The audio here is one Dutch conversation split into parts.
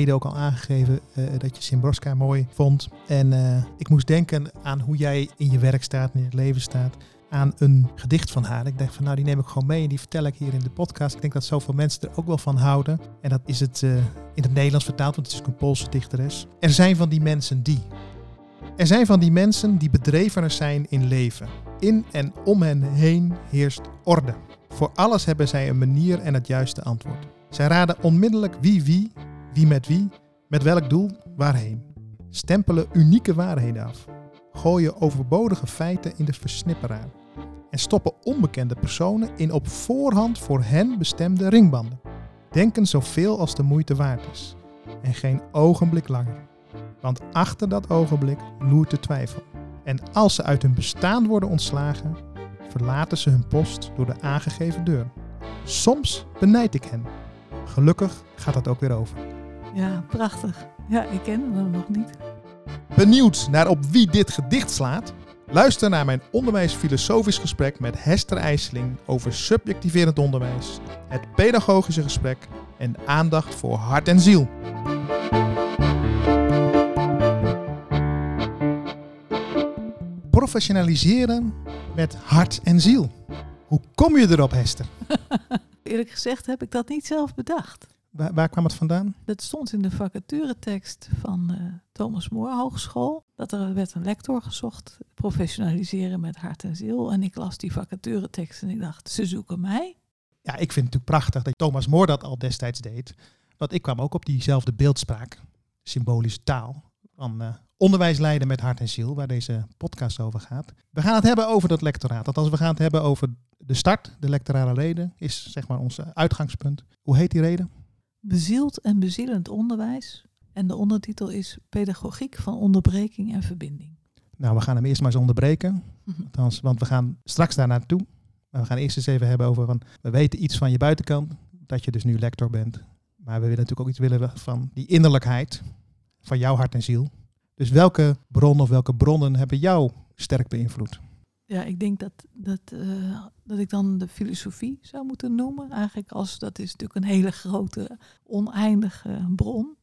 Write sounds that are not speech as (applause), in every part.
eh, reden ook al aangegeven eh, dat je Simbroska mooi vond. En eh, ik moest denken aan hoe jij in je werk staat, in je leven staat. Aan een gedicht van haar. Ik dacht van nou, die neem ik gewoon mee en die vertel ik hier in de podcast. Ik denk dat zoveel mensen er ook wel van houden. En dat is het in het Nederlands vertaald, want het is ook een Poolse dichteres. Er zijn van die mensen die. Er zijn van die mensen die bedrevener zijn in leven. In en om hen heen heerst orde. Voor alles hebben zij een manier en het juiste antwoord. Zij raden onmiddellijk wie wie, wie met wie, met welk doel, waarheen. Stempelen unieke waarheden af. Gooien overbodige feiten in de versnipperaar. En stoppen onbekende personen in op voorhand voor hen bestemde ringbanden. Denken zoveel als de moeite waard is. En geen ogenblik langer. Want achter dat ogenblik loert de twijfel. En als ze uit hun bestaan worden ontslagen, verlaten ze hun post door de aangegeven deur. Soms benijd ik hen. Gelukkig gaat dat ook weer over. Ja, prachtig. Ja, ik ken hem nog niet. Benieuwd naar op wie dit gedicht slaat? Luister naar mijn onderwijsfilosofisch gesprek met Hester IJsseling over subjectiverend onderwijs, het pedagogische gesprek en aandacht voor hart en ziel. Professionaliseren met hart en ziel. Hoe kom je erop, Hester? (laughs) Eerlijk gezegd heb ik dat niet zelf bedacht. Waar, waar kwam het vandaan? Dat stond in de vacaturetekst van uh, Thomas More Hogeschool. Dat er werd een lector gezocht, professionaliseren met hart en ziel. En ik las die vacaturetekst en ik dacht, ze zoeken mij. Ja, ik vind het natuurlijk prachtig dat Thomas More dat al destijds deed. Want ik kwam ook op diezelfde beeldspraak, symbolische taal, van uh, onderwijs leiden met hart en ziel, waar deze podcast over gaat. We gaan het hebben over dat lectoraat. Althans, we gaan het hebben over de start, de lectorale reden, is zeg maar ons uitgangspunt. Hoe heet die reden? Bezield en bezielend onderwijs. En de ondertitel is Pedagogiek van onderbreking en verbinding. Nou, we gaan hem eerst maar eens onderbreken. Mhm. Althans, want we gaan straks daar naartoe. Maar we gaan eerst eens even hebben over van, we weten iets van je buitenkant, dat je dus nu lector bent. Maar we willen natuurlijk ook iets willen van die innerlijkheid, van jouw hart en ziel. Dus welke bron of welke bronnen hebben jou sterk beïnvloed? Ja, ik denk dat, dat, uh, dat ik dan de filosofie zou moeten noemen. Eigenlijk als dat is natuurlijk een hele grote, oneindige bron.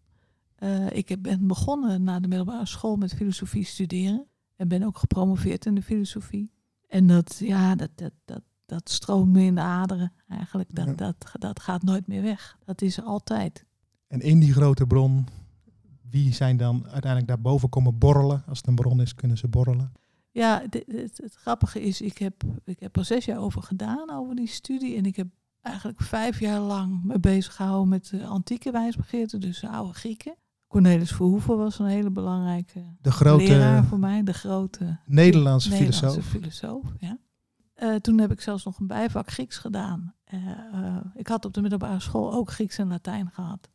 Uh, ik ben begonnen na de middelbare school met filosofie studeren. En ben ook gepromoveerd in de filosofie. En dat, ja, dat, dat, dat, dat stroomt me in de aderen eigenlijk. Dat, dat, dat gaat nooit meer weg. Dat is altijd. En in die grote bron, wie zijn dan uiteindelijk daarboven komen borrelen? Als het een bron is, kunnen ze borrelen. Ja, het, het, grappige is, ik heb, ik heb er zes jaar over gedaan, over die studie. En ik heb eigenlijk vijf jaar lang me bezig gehouden met de antieke wijsbegeerte, dus de oude Grieken. Cornelis Verhoeven was een hele belangrijke de grote, leraar voor mij, de grote Nederlandse, Nederlandse filosoof. filosoof ja. Uh, toen heb ik zelfs nog een bijvak Grieks gedaan. Uh, uh, ik had op de middelbare school ook Grieks en Latijn gehad.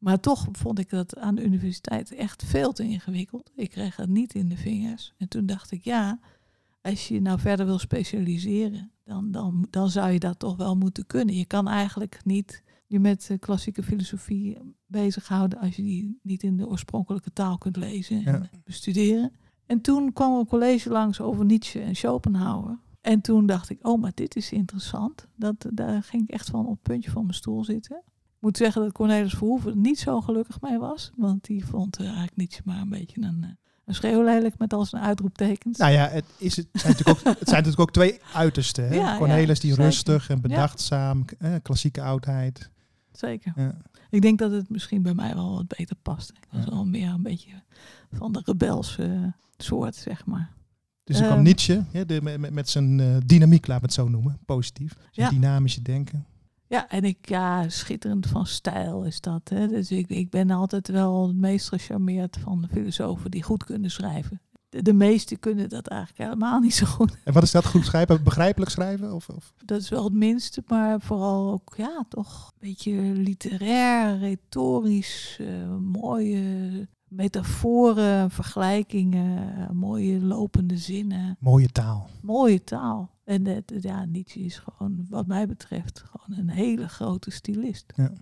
Maar toch vond ik dat aan de universiteit echt veel te ingewikkeld. Ik kreeg het niet in de vingers. En toen dacht ik, ja, als je nou verder wil specialiseren, dan, dan, dan zou je dat toch wel moeten kunnen. Je kan eigenlijk niet je met klassieke filosofie bezighouden als je die niet in de oorspronkelijke taal kunt lezen en bestuderen. En toen kwam een college langs over Nietzsche en Schopenhauer. En toen dacht ik, oh, maar dit is interessant. Dat, daar ging ik echt van op het puntje van mijn stoel zitten moet zeggen dat Cornelis Verhoeven niet zo gelukkig mee was. Want die vond uh, eigenlijk niet maar een beetje een, uh, een schreeuwlelijk met al zijn uitroeptekens. Nou ja, het, is, het, zijn, natuurlijk ook, het zijn natuurlijk ook twee uitersten. Hè? Ja, Cornelis die rustig en bedachtzaam, eh, klassieke oudheid. Zeker. Ja. Ik denk dat het misschien bij mij wel wat beter past. Ik was wel meer een beetje van de rebelse soort, zeg maar. Dus er kwam ehm, Nietzsche de, met, met, zijn dynamiek, laat het zo noemen, positief. Zijn dynamische denken. Ja, en ik, ja, schitterend van stijl is dat. Hè? Dus ik, ik ben altijd wel het meest gecharmeerd van de filosofen die goed kunnen schrijven. De, de meesten kunnen dat eigenlijk helemaal niet zo goed. En wat is dat goed schrijven? Begrijpelijk schrijven? Of, of? Dat is wel het minste, maar vooral ook, ja, toch een beetje literair, retorisch, uh, mooie metaforen, vergelijkingen, mooie lopende zinnen. Mooie taal. Mooie taal. En het, ja, Nietzsche is gewoon, wat mij betreft, gewoon een hele grote stylist. Ja.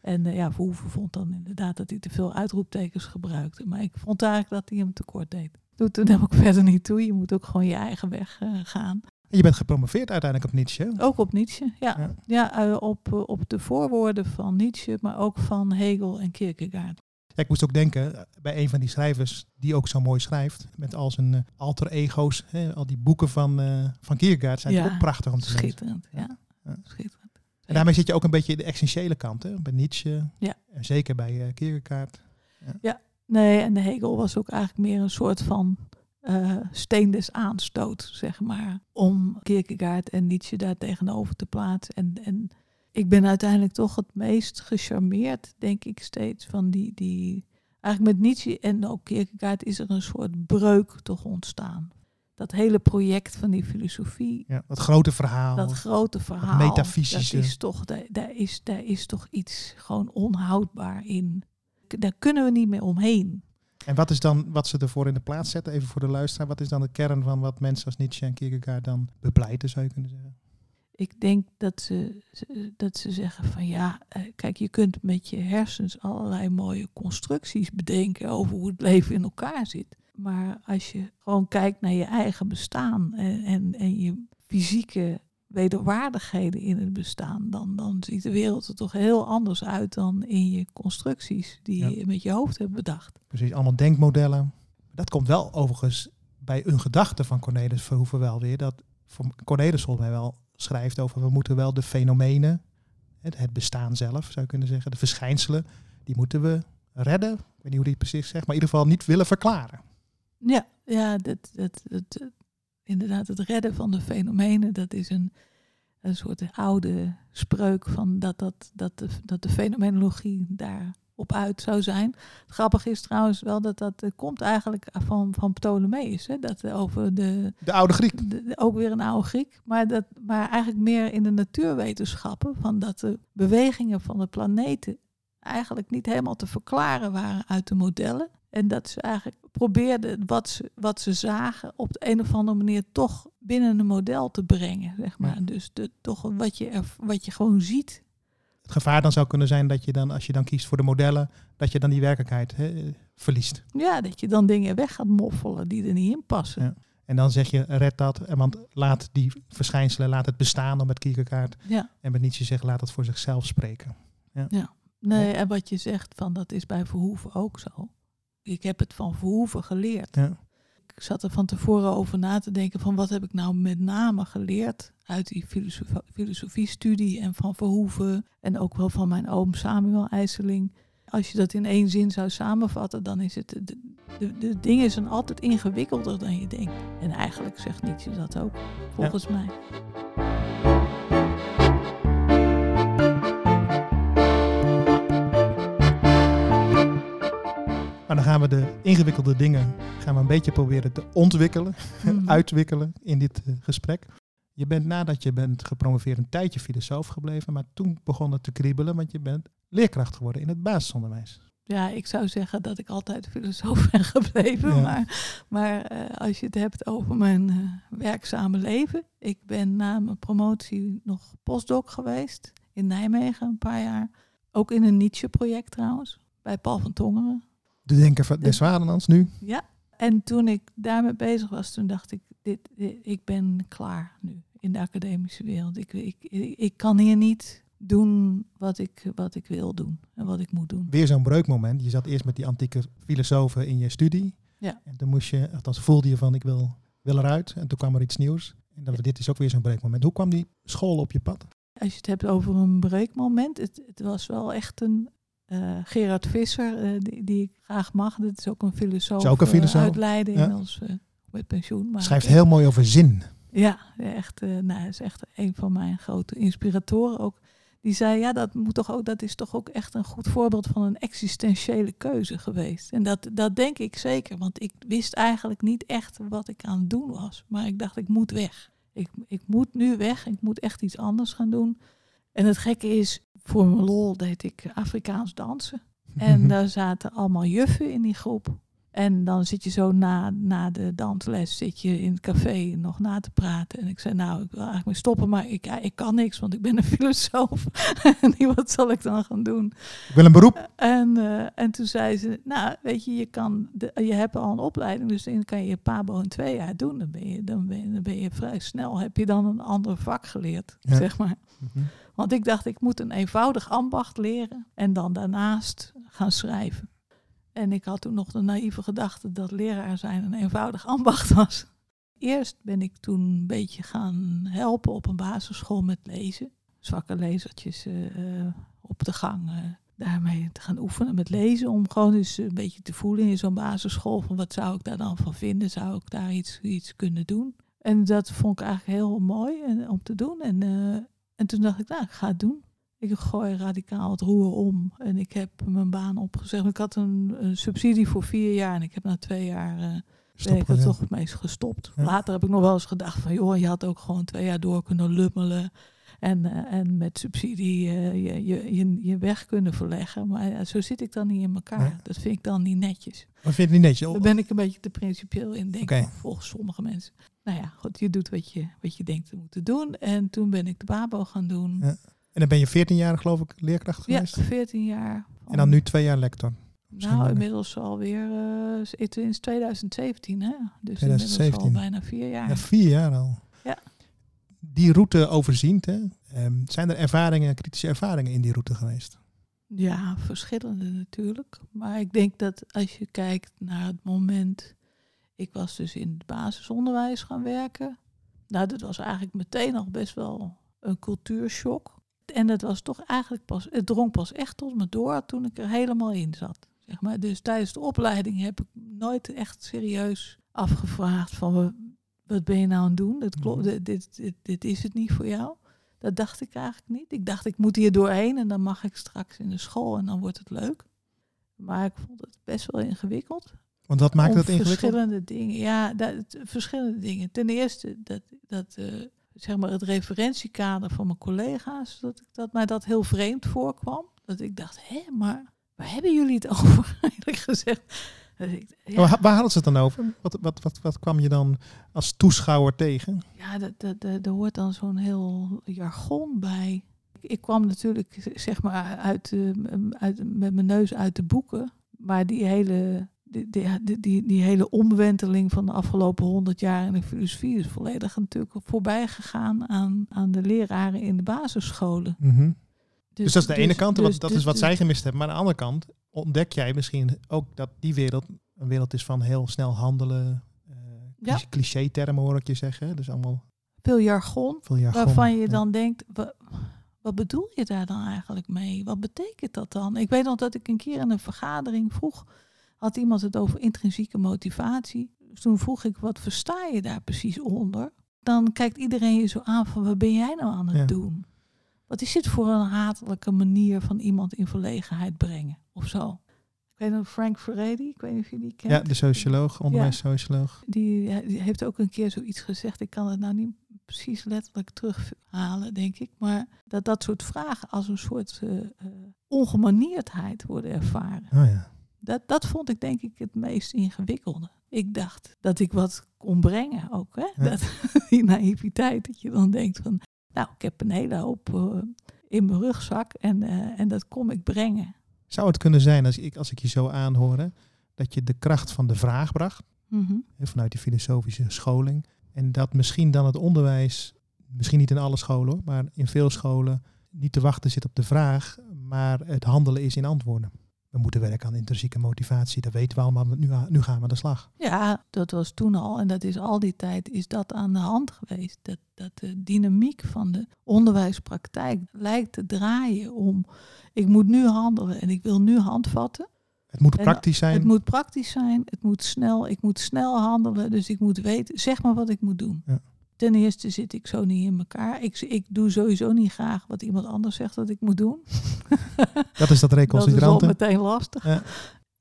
En uh, ja, Verhoeven vond dan inderdaad dat hij te veel uitroeptekens gebruikte. Maar ik vond eigenlijk dat hij hem tekort deed. Doet er ook (laughs) verder niet toe. Je moet ook gewoon je eigen weg uh, gaan. En je bent gepromoveerd uiteindelijk op Nietzsche. Ook op Nietzsche, ja. Ja. Ja, eh, op, eh, op de voorwoorden van Nietzsche, maar ook van Hegel en Kierkegaard. Ja, ik moest ook denken eh, bij een van die schrijvers die ook zo mooi schrijft. Met al zijn eh, alter ego's. Hè, al die boeken van, eh van Kierkegaard zijn Ja, ook prachtig om te lezen. Schitterend, ja. Ja. Schitterend. En daarmee zit je ook een beetje in de essentiële kant. Hè? Bij Nietzsche. Ja. En zeker bij eh, Kierkegaard. Nee, en de Hegel was ook eigenlijk meer een soort van eh, steen des aanstoot, zeg maar. Om Kierkegaard en Nietzsche daar tegenover te plaatsen. En, en ik ben uiteindelijk toch het meest gecharmeerd, denk ik steeds, van die... die eigenlijk met Nietzsche en ook Kierkegaard is er een soort breuk toch ontstaan. Dat hele project van die filosofie, Ja, dat grote verhaal. dat grote verhaal, metafysische. dat is toch, daar, daar, is, daar is toch iets gewoon onhoudbaar in. Daar kunnen we niet meer omheen. En wat is dan wat ze ervoor in de plaats zetten, even voor de luisteraar, wat is dan de kern van wat mensen als Nietzsche en Kierkegaard dan bepleiten, zou je kunnen zeggen? Ik denk dat ze, dat ze zeggen van ja, eh, kijk, je kunt met je hersens allerlei mooie constructies bedenken over hoe het leven in elkaar zit. Maar als je gewoon kijkt naar je eigen bestaan en, en, en je fysieke wederwaardigheden in het bestaan, dan, dan ziet de wereld er toch heel anders uit dan in je constructies die Ja. je met je hoofd hebt bedacht. Precies, allemaal denkmodellen. Dat komt wel overigens bij een gedachte van Cornelis Verhoeven wel weer. Dat voor Cornelis volgens mij wel schrijft over we moeten wel de fenomenen, het, bestaan zelf zou je kunnen zeggen, de verschijnselen, die moeten we redden. Ik weet niet hoe die het precies zegt, maar in ieder geval niet willen verklaren. Ja, ja dat, dat, inderdaad, het redden van de fenomenen, dat is een, een soort oude spreuk van dat, dat, dat, de, dat de fenomenologie daarop uit zou zijn. Het grappige is trouwens wel dat dat eh, komt eigenlijk van, van Ptolemeus, hè, dat eh, over de, De oude Griek. de- de- ook weer een oude Griek, maar, dat, maar eigenlijk meer in de natuurwetenschappen, van dat de bewegingen van de planeten eigenlijk niet helemaal te verklaren waren uit de modellen. En dat ze eigenlijk probeerden wat ze, wat ze zagen op de een of andere manier toch binnen een model te brengen. Zeg maar. Ja. Dus de, toch wat je, er, wat je gewoon ziet. Het gevaar dan zou kunnen zijn dat je dan, als je dan kiest voor de modellen, dat je dan die werkelijkheid verliest. Ja, dat je dan dingen weg gaat moffelen die er niet in passen. Ja. En dan zeg je, red dat, en want laat die verschijnselen, laat het bestaan, om met Kierkegaard. Ja. En met Nietzsche zeggen, laat het voor zichzelf spreken. Nee, en wat je zegt, van dat is bij Verhoeven ook zo. Ik heb het van Verhoeven geleerd. Ja. Ik zat er van tevoren over na te denken van wat heb ik nou met name geleerd uit die filosofie, filosofiestudie en van Verhoeven en ook wel van mijn oom Samuel IJsseling. Als je dat in één zin zou samenvatten, dan is het, de, de, de dingen zijn altijd ingewikkelder dan je denkt. En eigenlijk zegt Nietzsche dat ook, volgens mij. Maar dan gaan we de ingewikkelde dingen gaan we een beetje proberen te ontwikkelen, Mhm. (laughs) uitwikkelen in dit eh, gesprek. Je bent nadat je bent gepromoveerd een tijdje filosoof gebleven, maar toen begon het te kriebelen, want je bent leerkracht geworden in het basisonderwijs. Ja, ik zou zeggen dat ik altijd filosoof ben (laughs) gebleven. Ja. Maar, maar eh, als je het hebt over mijn eh, werkzame leven. Ik ben na mijn promotie nog postdoc geweest in Nijmegen een paar jaar. Ook in een Nietzsche-project trouwens, bij Paul van Tongeren. De denker van des Vaderlands nu. Ja. En toen ik daarmee bezig was, toen dacht ik, dit, dit- ik ben klaar nu in de academische wereld. Ik, ik, ik, ik kan hier niet doen wat ik, wat ik wil doen en wat ik moet doen. Weer zo'n breukmoment. Je zat eerst met die antieke filosofen in je studie. Ja. En toen moest je, althans voelde je van ik wil, wil eruit. En toen kwam er iets nieuws. En dan, dit is ook weer zo'n breukmoment. Hoe kwam die school op je pad? Als je het hebt over een breekmoment, het, het was wel echt een eh, Gerard Visser, eh, die, die ik graag mag. Dat is ook een filosoof. Is ook een eh, filosoof, uit Leiden ja. eh, met pensioen. Maar, Schrijft heel mooi over zin. Ja, echt, nou, hij is echt een van mijn grote inspiratoren ook. Die zei, ja, dat, moet toch ook, dat is toch ook echt een goed voorbeeld van een existentiële keuze geweest. En dat, dat denk ik zeker, want ik wist eigenlijk niet echt wat ik aan het doen was. Maar ik dacht, ik moet weg. Ik, ik moet nu weg, ik moet echt iets anders gaan doen. En het gekke is, voor mijn lol deed ik Afrikaans dansen. (laughs) En daar zaten allemaal juffen in die groep. En dan zit je zo na, na de dansles zit je in het café nog na te praten. En ik zei, nou, ik wil eigenlijk mee stoppen, maar ik, ik kan niks, want ik ben een (laughs) filosoof. (laughs) en wat zal ik dan gaan doen? Ik wil een beroep. En, eh, en toen zei ze, nou, weet je, je, kan de, je hebt al een opleiding, dus dan kan je PABO in twee jaar doen. Dan ben je, dan ben je, dan ben je vrij snel, heb je dan een ander vak geleerd, Ja. zeg maar. Mhm. Want ik dacht, ik moet een eenvoudig ambacht leren en dan daarnaast gaan schrijven. En ik had toen nog de naïeve gedachte dat leraar zijn een eenvoudig ambacht was. Eerst ben ik toen een beetje gaan helpen op een basisschool met lezen. Zwakke lezertjes eh, eh, op de gang. eh, daarmee te gaan oefenen met lezen. Om gewoon eens een beetje te voelen in zo'n basisschool. Van wat zou ik daar dan van vinden? Zou ik daar iets, iets kunnen doen? En dat vond ik eigenlijk heel mooi om te doen. En, en toen dacht ik, nou, ik ga het doen. Ik gooi radicaal het roer om en ik heb mijn baan opgezegd. Ik had een, een subsidie voor vier jaar en ik heb na twee jaar eh, ben ik er toch mee gestopt. Ja. Later heb ik nog wel eens gedacht van, joh, je had ook gewoon twee jaar door kunnen lummelen. En, eh, en met subsidie eh, je, je, je, je weg kunnen verleggen. Maar ja, zo zit ik dan niet in elkaar. Nee. Dat vind ik dan niet netjes. Maar vind je niet netjes? Daar ben ik een beetje te principieel in, denk volgens sommige mensen. Nou ja, goed, je doet wat je, wat je denkt te moeten doen. En toen ben ik de babo gaan doen. Ja, En dan ben je 14 jaar geloof ik leerkracht Ja, geweest. 14 jaar. En dan nu twee jaar lector. misschien Nou, inmiddels alweer uh, is 2017, hè? Dus 2017. inmiddels al bijna vier jaar. Ja, vier jaar al. Ja. Die route overziend, hè? Ehm, zijn er ervaringen, kritische ervaringen in die route geweest? Ja, verschillende natuurlijk. Maar ik denk dat als je kijkt naar het moment. Ik was dus in het basisonderwijs gaan werken. Nou, dat was eigenlijk meteen al best wel een cultuurshock. En dat was toch eigenlijk pas, het drong pas echt tot me door toen ik er helemaal in zat. Zeg maar. Dus tijdens de opleiding heb ik nooit echt serieus afgevraagd van "Wa- wat ben je nou aan het doen? Dat klopt, Mhm. dit, dit, is het niet voor jou. Dat dacht ik eigenlijk niet. Ik dacht, ik moet hier doorheen en dan mag ik straks in de school en dan wordt het leuk. Maar ik vond het best wel ingewikkeld. Want wat maakt Om dat ingewikkeld? Verschillende dingen. Ja, dat, verschillende dingen. Ten eerste dat, dat eh, zeg maar het referentiekader van mijn collega's, dat, ik, dat mij dat heel vreemd voorkwam. Dat ik dacht, hé, maar waar hebben jullie het over? (laughs) Eigenlijk gezegd. Ik, ja, Waar, waar hadden ze het dan over? Wat, wat, wat, wat kwam je dan als toeschouwer tegen? Ja, dat, dat, dat, er hoort dan zo'n heel jargon bij. Ik, ik kwam natuurlijk zeg maar uit, eh, uit, met mijn neus uit de boeken. Maar die hele, die, die, die, die, hele omwenteling van de afgelopen honderd jaar in de filosofie is volledig natuurlijk voorbij gegaan aan, aan de leraren in de basisscholen. Mhm. Dus, dat is de ene kant, dus- wat, dat dus- is wat dus- zij gemist hebben. Maar aan de andere kant ontdek jij misschien ook dat die wereld een wereld is van heel snel handelen. eh Ja. Cliché-termen hoor ik je zeggen. Dus allemaal veel jargon. veel jargon. Waarvan je Ja. dan denkt, wa- wat bedoel je daar dan eigenlijk mee? Wat betekent dat dan? Ik weet nog dat ik een keer in een vergadering vroeg, had iemand het over intrinsieke motivatie. Dus toen vroeg ik, wat versta je daar precies onder? Dan kijkt iedereen je zo aan van, wat ben jij nou aan het Ja. doen? Wat is dit voor een hatelijke manier van iemand in verlegenheid brengen of zo? Ik weet nog Frank Furedi, ik weet niet of je die kent. Ja, de socioloog, onderwijssocioloog. Die, die heeft ook een keer zoiets gezegd. Ik kan het nou niet precies letterlijk terughalen, denk ik. Maar dat dat soort vragen als een soort eh, ongemanierdheid worden ervaren. Oh ja. Dat, dat vond ik denk ik het meest ingewikkelde. Ik dacht dat ik wat kon brengen ook. Hè? Ja. Dat, (laughs) die naïviteit, dat je dan denkt van... Nou, ik heb een hele hoop eh, in mijn rugzak en, eh, en dat kom ik brengen. Zou het kunnen zijn, als ik, als ik je zo aanhoor, dat je de kracht van de vraag bracht, Mhm. vanuit die filosofische scholing, en dat misschien dan het onderwijs, misschien niet in alle scholen, maar in veel scholen, niet te wachten zit op de vraag, maar het handelen is in antwoorden. We moeten werken aan intrinsieke motivatie, dat weten we allemaal, maar nu, nu gaan we aan de slag. Ja, dat was toen al en dat is al die tijd is dat aan de hand geweest. Dat, dat de dynamiek van de onderwijspraktijk lijkt te draaien om ik moet nu handelen en ik wil nu handvatten. Het moet praktisch zijn. Het moet praktisch zijn, het moet snel, ik moet snel handelen, dus ik moet weten, zeg maar wat ik moet doen. Ja. Ten eerste zit ik zo niet in elkaar. Ik, ik doe sowieso niet graag wat iemand anders zegt dat ik moet doen. (laughs) dat is dat Dat is al meteen lastig. Ja.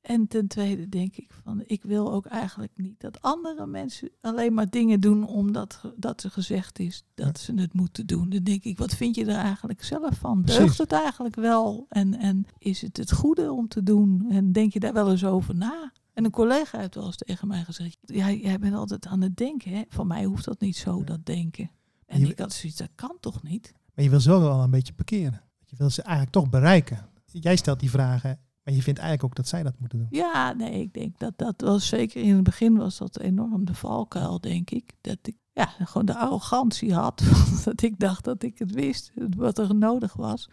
En ten tweede denk ik van, ik wil ook eigenlijk niet dat andere mensen alleen maar dingen doen omdat dat er gezegd is dat ze het moeten doen. Dan denk ik, wat vind je er eigenlijk zelf van? Precies. Deugt het eigenlijk wel? En, en is het het goede om te doen? En denk je daar wel eens over na? En een collega heeft wel eens tegen mij gezegd, ja, jij bent altijd aan het denken. Hè? Van mij hoeft dat niet zo, Ja. dat denken. En Je- ik had zoiets, dat kan toch niet? Maar je wil ze wel een beetje parkeren. Je wil ze eigenlijk toch bereiken. Jij stelt die vragen, maar je vindt eigenlijk ook dat zij dat moeten doen. Ja, nee, ik denk dat dat was zeker in het begin was dat enorm de valkuil, denk ik. Dat ik ja, gewoon de arrogantie had. (laughs) dat ik dacht dat ik het wist, wat er nodig was.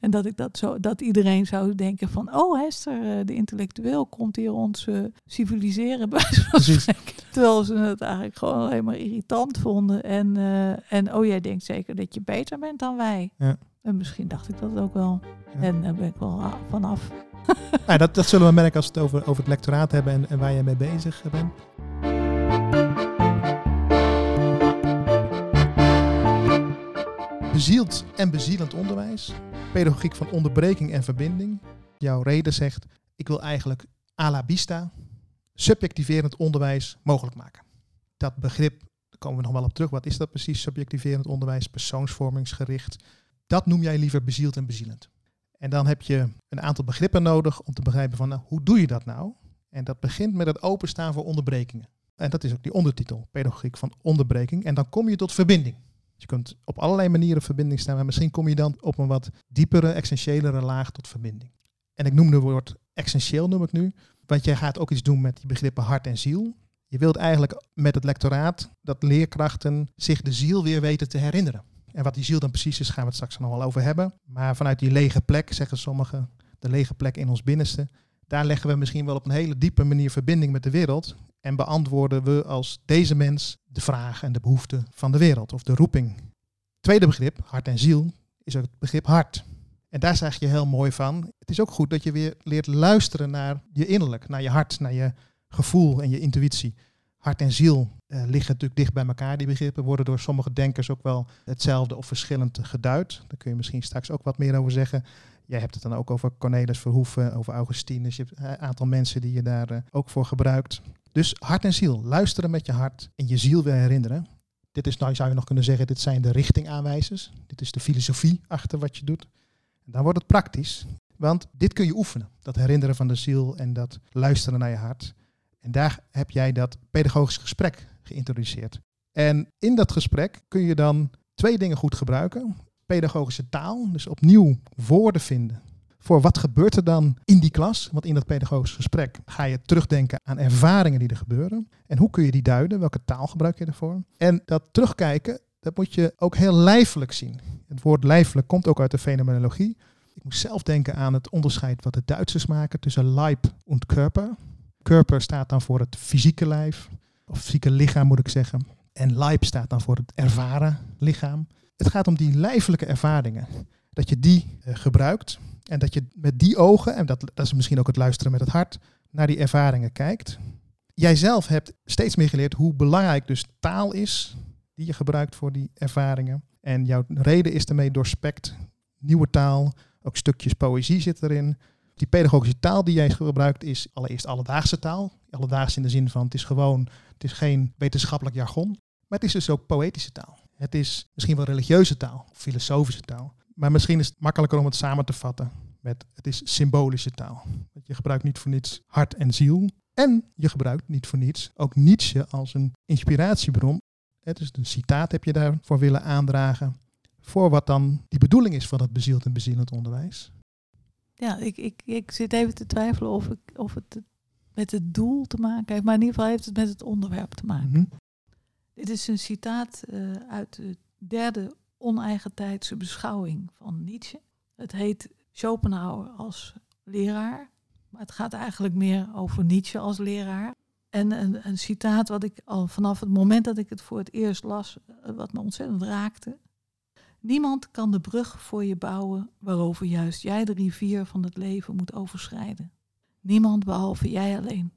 En dat ik dat zo, dat iedereen zou denken van, oh Hester, eh, de intellectueel komt hier ons eh, civiliseren bij. Terwijl ze het eigenlijk gewoon alleen maar irritant vonden. En, eh, en oh, jij denkt zeker dat je beter bent dan wij. Ja. En misschien dacht ik dat ook wel. Ja. En daar ben ik wel a- vanaf. Nou, dat, dat zullen we merken als we het over, over het lectoraat hebben en, en waar je mee bezig bent. Bezield en bezielend onderwijs. Pedagogiek van onderbreking en verbinding. Jouw reden zegt, ik wil eigenlijk à la vista subjectiverend onderwijs mogelijk maken. Dat begrip, daar komen we nog wel op terug. Wat is dat precies? Subjectiverend onderwijs, persoonsvormingsgericht. Dat noem jij liever bezield en bezielend. En dan heb je een aantal begrippen nodig om te begrijpen van nou, hoe doe je dat nou? En dat begint met het openstaan voor onderbrekingen. En dat is ook die ondertitel, pedagogiek van onderbreking. En dan kom je tot verbinding. Je kunt op allerlei manieren verbinding staan, maar misschien kom je dan op een wat diepere, essentiëlere laag tot verbinding. En ik noem het woord essentieel, noem ik nu, want jij gaat ook iets doen met die begrippen hart en ziel. Je wilt eigenlijk met het lectoraat dat leerkrachten zich de ziel weer weten te herinneren. En wat die ziel dan precies is, gaan we het straks nog wel over hebben. Maar vanuit die lege plek, zeggen sommigen, de lege plek in ons binnenste, daar leggen we misschien wel op een hele diepe manier verbinding met de wereld. En beantwoorden we als deze mens de vragen en de behoeften van de wereld of de roeping. Tweede begrip, hart en ziel, is ook het begrip hart. En daar zeg je heel mooi van. Het is ook goed dat je weer leert luisteren naar je innerlijk, naar je hart, naar je gevoel en je intuïtie. Hart en ziel eh, liggen natuurlijk dicht bij elkaar. Die begrippen worden door sommige denkers ook wel hetzelfde of verschillend geduid. Daar kun je misschien straks ook wat meer over zeggen. Jij hebt het dan ook over Cornelis Verhoeven, over Augustinus. Je hebt een aantal mensen die je daar eh, ook voor gebruikt. Dus hart en ziel. Luisteren met je hart en je ziel weer herinneren. Dit is, nou zou je nog kunnen zeggen, dit zijn de richtingaanwijzers. Dit is de filosofie achter wat je doet. En dan wordt het praktisch. Want dit kun je oefenen. Dat herinneren van de ziel en dat luisteren naar je hart. En daar heb jij dat pedagogisch gesprek geïntroduceerd. En in dat gesprek kun je dan twee dingen goed gebruiken. Pedagogische taal, dus opnieuw woorden vinden. Voor wat gebeurt er dan in die klas? Want in dat pedagogisch gesprek ga je terugdenken aan ervaringen die er gebeuren. En hoe kun je die duiden? Welke taal gebruik je ervoor? En dat terugkijken, dat moet je ook heel lijfelijk zien. Het woord lijfelijk komt ook uit de fenomenologie. Ik moet zelf denken aan het onderscheid wat de Duitsers maken tussen Leib en Körper. Körper staat dan voor het fysieke lijf, of fysieke lichaam moet ik zeggen. En Leib staat dan voor het ervaren lichaam. Het gaat om die lijfelijke ervaringen. Dat je die eh, gebruikt en dat je met die ogen, en dat, dat is misschien ook het luisteren met het hart, naar die ervaringen kijkt. Jij zelf hebt steeds meer geleerd hoe belangrijk dus taal is die je gebruikt voor die ervaringen. En jouw reden is daarmee doorspekt. Nieuwe taal, ook stukjes poëzie zit erin. Die pedagogische taal die jij gebruikt is allereerst alledaagse taal. Alledaags in de zin van het is gewoon, het is geen wetenschappelijk jargon. Maar het is dus ook poëtische taal. Het is misschien wel religieuze taal, of filosofische taal. Maar misschien is het makkelijker om het samen te vatten met het is symbolische taal. Je gebruikt niet voor niets hart en ziel. En je gebruikt niet voor niets ook Nietzsche als een inspiratiebron. Het is een citaat heb je daarvoor willen aandragen. Voor wat dan die bedoeling is van het bezield en bezielend onderwijs. Ja, ik, ik, ik zit even te twijfelen of, ik, of het met het doel te maken heeft. Maar in ieder geval heeft het met het onderwerp te maken. Mhm. Dit is een citaat eh, uit de derde oneigentijdse beschouwing van Nietzsche. Het heet Schopenhauer als leraar. Maar het gaat eigenlijk meer over Nietzsche als leraar. En een, een citaat wat ik al vanaf het moment dat ik het voor het eerst las, eh, wat me ontzettend raakte. Niemand kan de brug voor je bouwen waarover juist jij de rivier van het leven moet overschrijden. Niemand behalve jij alleen.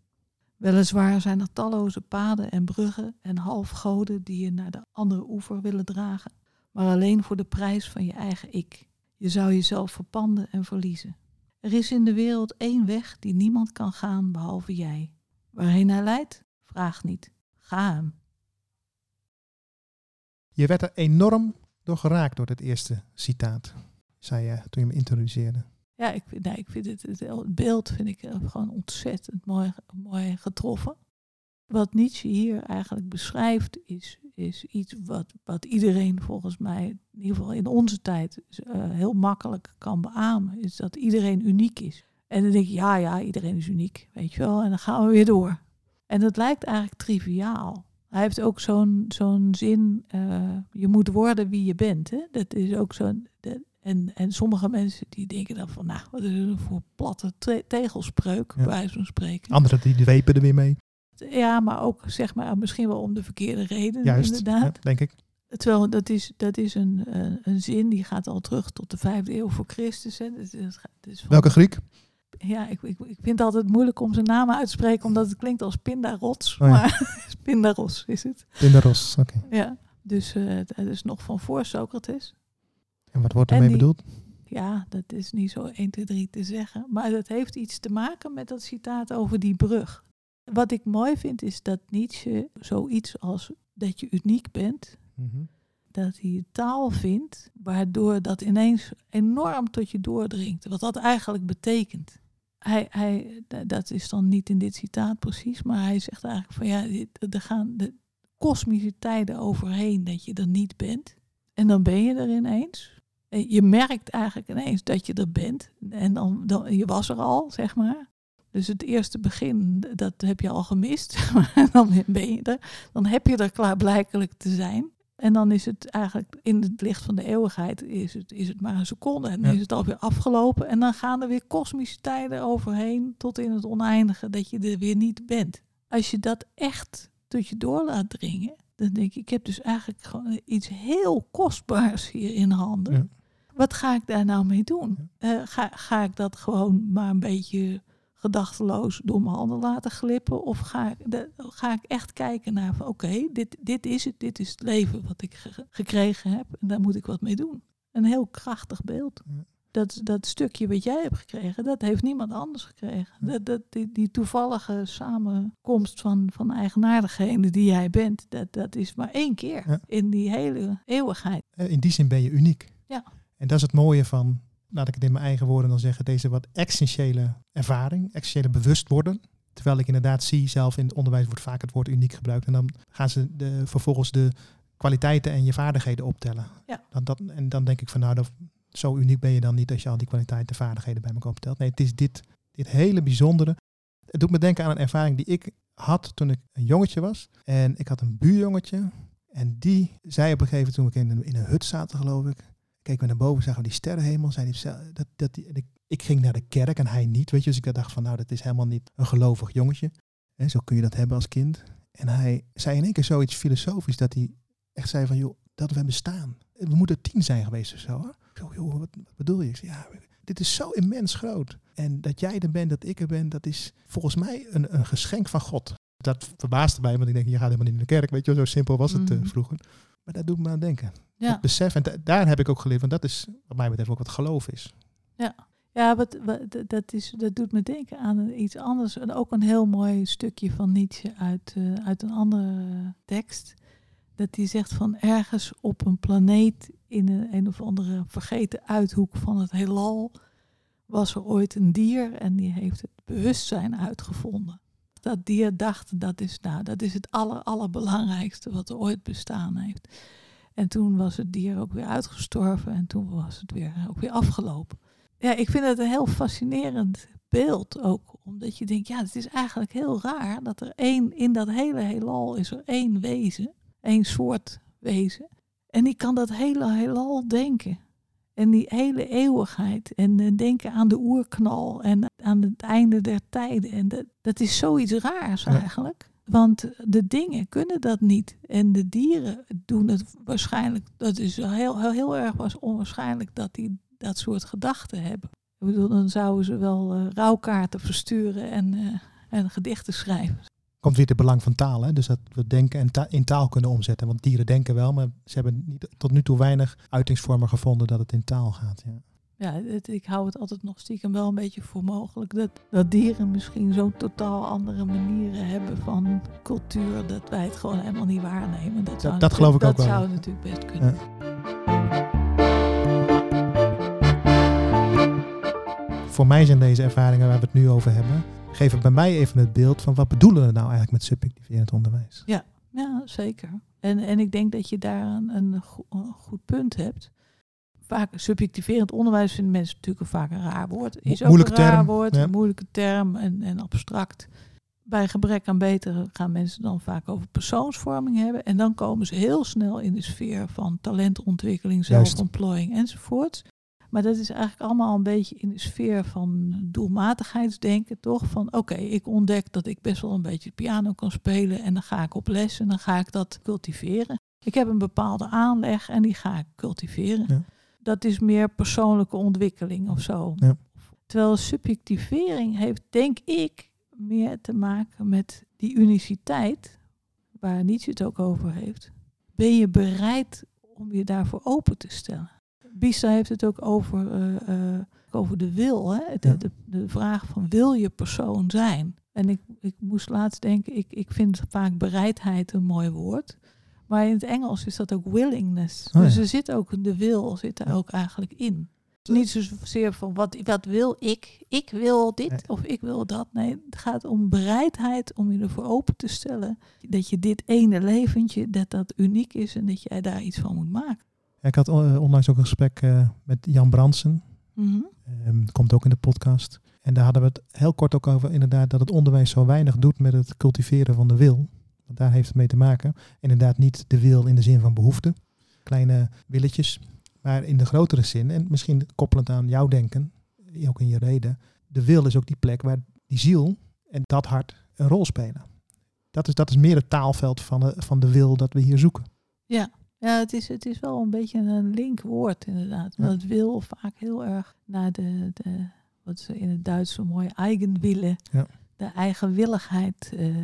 Weliswaar zijn er talloze paden en bruggen en halfgoden die je naar de andere oever willen dragen, maar alleen voor de prijs van je eigen ik. Je zou jezelf verpanden en verliezen. Er is in de wereld één weg die niemand kan gaan behalve jij. Waarheen hij leidt? Vraag niet. Ga hem. Je werd er enorm door geraakt door dit eerste citaat, zei je toen je me introduceerde. Ja, ik, vind- nee, ik vind het, het, het beeld vind ik eh, gewoon ontzettend mooi, mooi getroffen. Wat Nietzsche hier eigenlijk beschrijft, is, is iets wat, wat iedereen volgens mij, in ieder geval in onze tijd, eh, heel makkelijk kan beamen. Is dat iedereen uniek is. En dan denk je, ja, ja, iedereen is uniek, weet je wel. En dan gaan we weer door. En dat lijkt eigenlijk triviaal. Hij heeft ook zo'n zo'n zin, eh, je moet worden wie je bent. Hè? Dat is ook zo'n... En, en sommige mensen die denken dan van, nou, wat is er voor platte te- tegelspreuk, Ja. bij wijze van spreken. Anderen die dwepen er weer mee. Ja, maar ook zeg maar misschien wel om de verkeerde reden, Juist, inderdaad. ja, denk ik. Terwijl dat is, dat is een, een, zin die gaat al terug tot de vijfde eeuw voor Christus. Hè. Is, het is van- Welke Griek? Ja, ik, ik, ik vind het altijd moeilijk om zijn naam uit te spreken, omdat het klinkt als Pindarots. Oh ja. Maar (laughs) Pindaros is het. Pindaros. Oké. Ja, dus eh, het het is nog van voor Socrates. En wat wordt ermee bedoeld? Ja, dat is niet zo 1, 2, 3 te zeggen. Maar dat heeft iets te maken met dat citaat over die brug. Wat ik mooi vind is dat Nietzsche zoiets als dat je uniek bent, Mhm. dat hij taal vindt waardoor dat ineens enorm tot je doordringt. Wat dat eigenlijk betekent. Hij, hij, dat is dan niet in dit citaat precies, maar hij zegt eigenlijk van ja, er gaan de kosmische tijden overheen dat je er niet bent. En dan ben je er ineens. En Je merkt eigenlijk ineens dat je er bent. En dan, dan je was er al, zeg maar. Dus het eerste begin, dat heb je al gemist. (laughs) Maar dan ben je er. Dan heb je er klaarblijkelijk te zijn. En dan is het eigenlijk in het licht van de eeuwigheid is het, is het maar een seconde. En dan Ja. is het alweer afgelopen. En dan gaan er weer kosmische tijden overheen tot in het oneindige dat je er weer niet bent. Als je dat echt tot je door laat dringen, dan denk ik, ik heb dus eigenlijk gewoon iets heel kostbaars hier in handen. Ja. Wat ga ik daar nou mee doen? Eh, ga, ga ik dat gewoon maar een beetje gedachteloos door mijn handen laten glippen? Of ga ik, de- ga ik echt kijken naar van oké, dit, dit is het, dit is het leven wat ik ge- gekregen heb en daar moet ik wat mee doen. Een heel krachtig beeld. Ja. Dat, dat stukje wat jij hebt gekregen, dat heeft niemand anders gekregen. Ja. Dat, dat, die, die toevallige samenkomst van, van eigenaardigheden die jij bent, dat, dat is maar één keer Ja. in die hele eeuwigheid. Eh, In die zin ben je uniek. Ja. En dat is het mooie van, laat ik het in mijn eigen woorden dan zeggen, deze wat essentiële ervaring, essentiële bewustworden. Terwijl ik inderdaad zie, zelf in het onderwijs wordt vaak het woord uniek gebruikt. En dan gaan ze de, vervolgens de kwaliteiten en je vaardigheden optellen. Ja. Dan, dat, en dan denk ik van nou, dat, zo uniek ben je dan niet als je al die kwaliteiten en vaardigheden bij elkaar optelt. Nee, het is dit, dit hele bijzondere. Het doet me denken aan een ervaring die ik had toen ik een jongetje was. En ik had een buurjongetje. En die zei op een gegeven moment, toen we in een, in een hut zaten geloof ik. Keken we naar boven, zagen we die sterrenhemel. Zei die, dat, dat, die, ik, ging naar de kerk en hij niet. Weet je, dus ik dacht van nou, dat is helemaal niet een gelovig jongetje. En zo kun je dat hebben als kind. En hij zei in één keer zoiets filosofisch dat hij echt zei van joh, dat we bestaan. We moeten tien zijn geweest of zo. Hè? Ik zo, joh, wat, wat bedoel je? Ik zei, ja, dit is zo immens groot. En dat jij er bent, dat ik er ben, dat is volgens mij een, een geschenk van God. Dat verbaasde mij, want ik denk, je gaat helemaal niet in de kerk. Weet je, zo simpel was het eh, Mhm. vroeger. Maar dat doet me aan denken. Ja. Het besef, en da- daar heb ik ook geleerd, want dat is wat mij betreft ook wat geloof is. Ja, wat, wat, dat, is, dat doet me denken aan iets anders. En ook een heel mooi stukje van Nietzsche uit, eh, uit een andere tekst. Dat hij zegt van ergens op een planeet in een, een of andere vergeten uithoek van het heelal was er ooit een dier en die heeft het bewustzijn uitgevonden. Dat dier dacht, dat is, nou, dat is het aller, allerbelangrijkste wat er ooit bestaan heeft. En toen was het dier ook weer uitgestorven en toen was het weer, ook weer afgelopen. Ja, ik vind het een heel fascinerend beeld ook. Omdat je denkt, ja, het is eigenlijk heel raar dat er één, in dat hele heelal is er één wezen. één soort wezen. En die kan dat hele heelal denken. En die hele eeuwigheid. En eh, denken aan de oerknal en aan het einde der tijden. En dat, dat is zoiets raars Ja. eigenlijk. Want de dingen kunnen dat niet. En de dieren doen het waarschijnlijk. Dat is heel, heel, heel erg was onwaarschijnlijk dat die dat soort gedachten hebben. Ik bedoel, dan zouden ze wel eh, rouwkaarten versturen en, eh, en gedichten schrijven. Komt weer het belang van taal, hè? dus dat we denken en ta- in taal kunnen omzetten. Want dieren denken wel, maar ze hebben niet, tot nu toe weinig uitingsvormen gevonden dat het in taal gaat. Ja. Ja, het, ik hou het altijd nog stiekem wel een beetje voor mogelijk dat, dat dieren misschien zo'n totaal andere manieren hebben van cultuur, dat wij het gewoon helemaal niet waarnemen. Dat, zou dat geloof ik ook wel, Dat zou natuurlijk best kunnen. voor mij zijn deze ervaringen waar we het nu over hebben, geven bij mij even het beeld van wat bedoelen we nou eigenlijk met subjectiverend onderwijs. Ja, zeker. En, en ik denk dat je daar een, een, een goed punt hebt vaak subjectiverend onderwijs vinden mensen natuurlijk vaak een raar woord. Is ook moeilijke een raar term, woord, ja. een moeilijke term en, en abstract. Bij gebrek aan beter gaan mensen dan vaak over persoonsvorming hebben. En dan komen ze heel snel in de sfeer van talentontwikkeling, zelfontplooiing enzovoort. Maar dat is eigenlijk allemaal een beetje in de sfeer van doelmatigheidsdenken, toch? Van oké, ik ontdek dat ik best wel een beetje piano kan spelen en dan ga ik op les en dan ga ik dat cultiveren. Ik heb een bepaalde aanleg en die ga ik cultiveren. Ja. Dat is meer persoonlijke ontwikkeling of zo. Ja. Terwijl subjectivering heeft, denk ik, meer te maken met die uniciteit, waar Nietzsche het ook over heeft. Ben je bereid om je daarvoor open te stellen? Bisa heeft het ook over, eh, eh, over de wil. Hè? De, Ja. de, de vraag van wil je persoon zijn? En ik, ik moest laatst denken, ik, ik vind vaak bereidheid een mooi woord. Maar in het Engels is dat ook willingness. Oh ja. Dus er zit ook de wil zit Ja. ook eigenlijk in. Niet zozeer van wat, wat wil ik? Ik wil dit Nee. of ik wil dat. Nee, het gaat om bereidheid om je ervoor open te stellen. Dat je dit ene leventje, dat dat uniek is en dat jij daar iets van moet maken. Ja, ik had eh, onlangs ook een gesprek eh, met Jan Bransen. Mhm. Ehm, komt ook in de podcast. En daar hadden we het heel kort ook over, inderdaad, dat het onderwijs zo weinig doet met het cultiveren van de wil. Want daar heeft het mee te maken. Inderdaad, niet de wil in de zin van behoefte. Kleine willetjes. Maar in de grotere zin, en misschien koppelend aan jouw denken, ook in je reden. De wil is ook die plek waar die ziel en dat hart een rol spelen. Dat is, dat is meer het taalveld van de, van de wil dat we hier zoeken. Ja, het is, het is wel een beetje een link woord inderdaad. Ja. Want het wil vaak heel erg naar de, de wat ze in het Duits zo mooi eigenwille, Ja. de eigenwilligheid eh,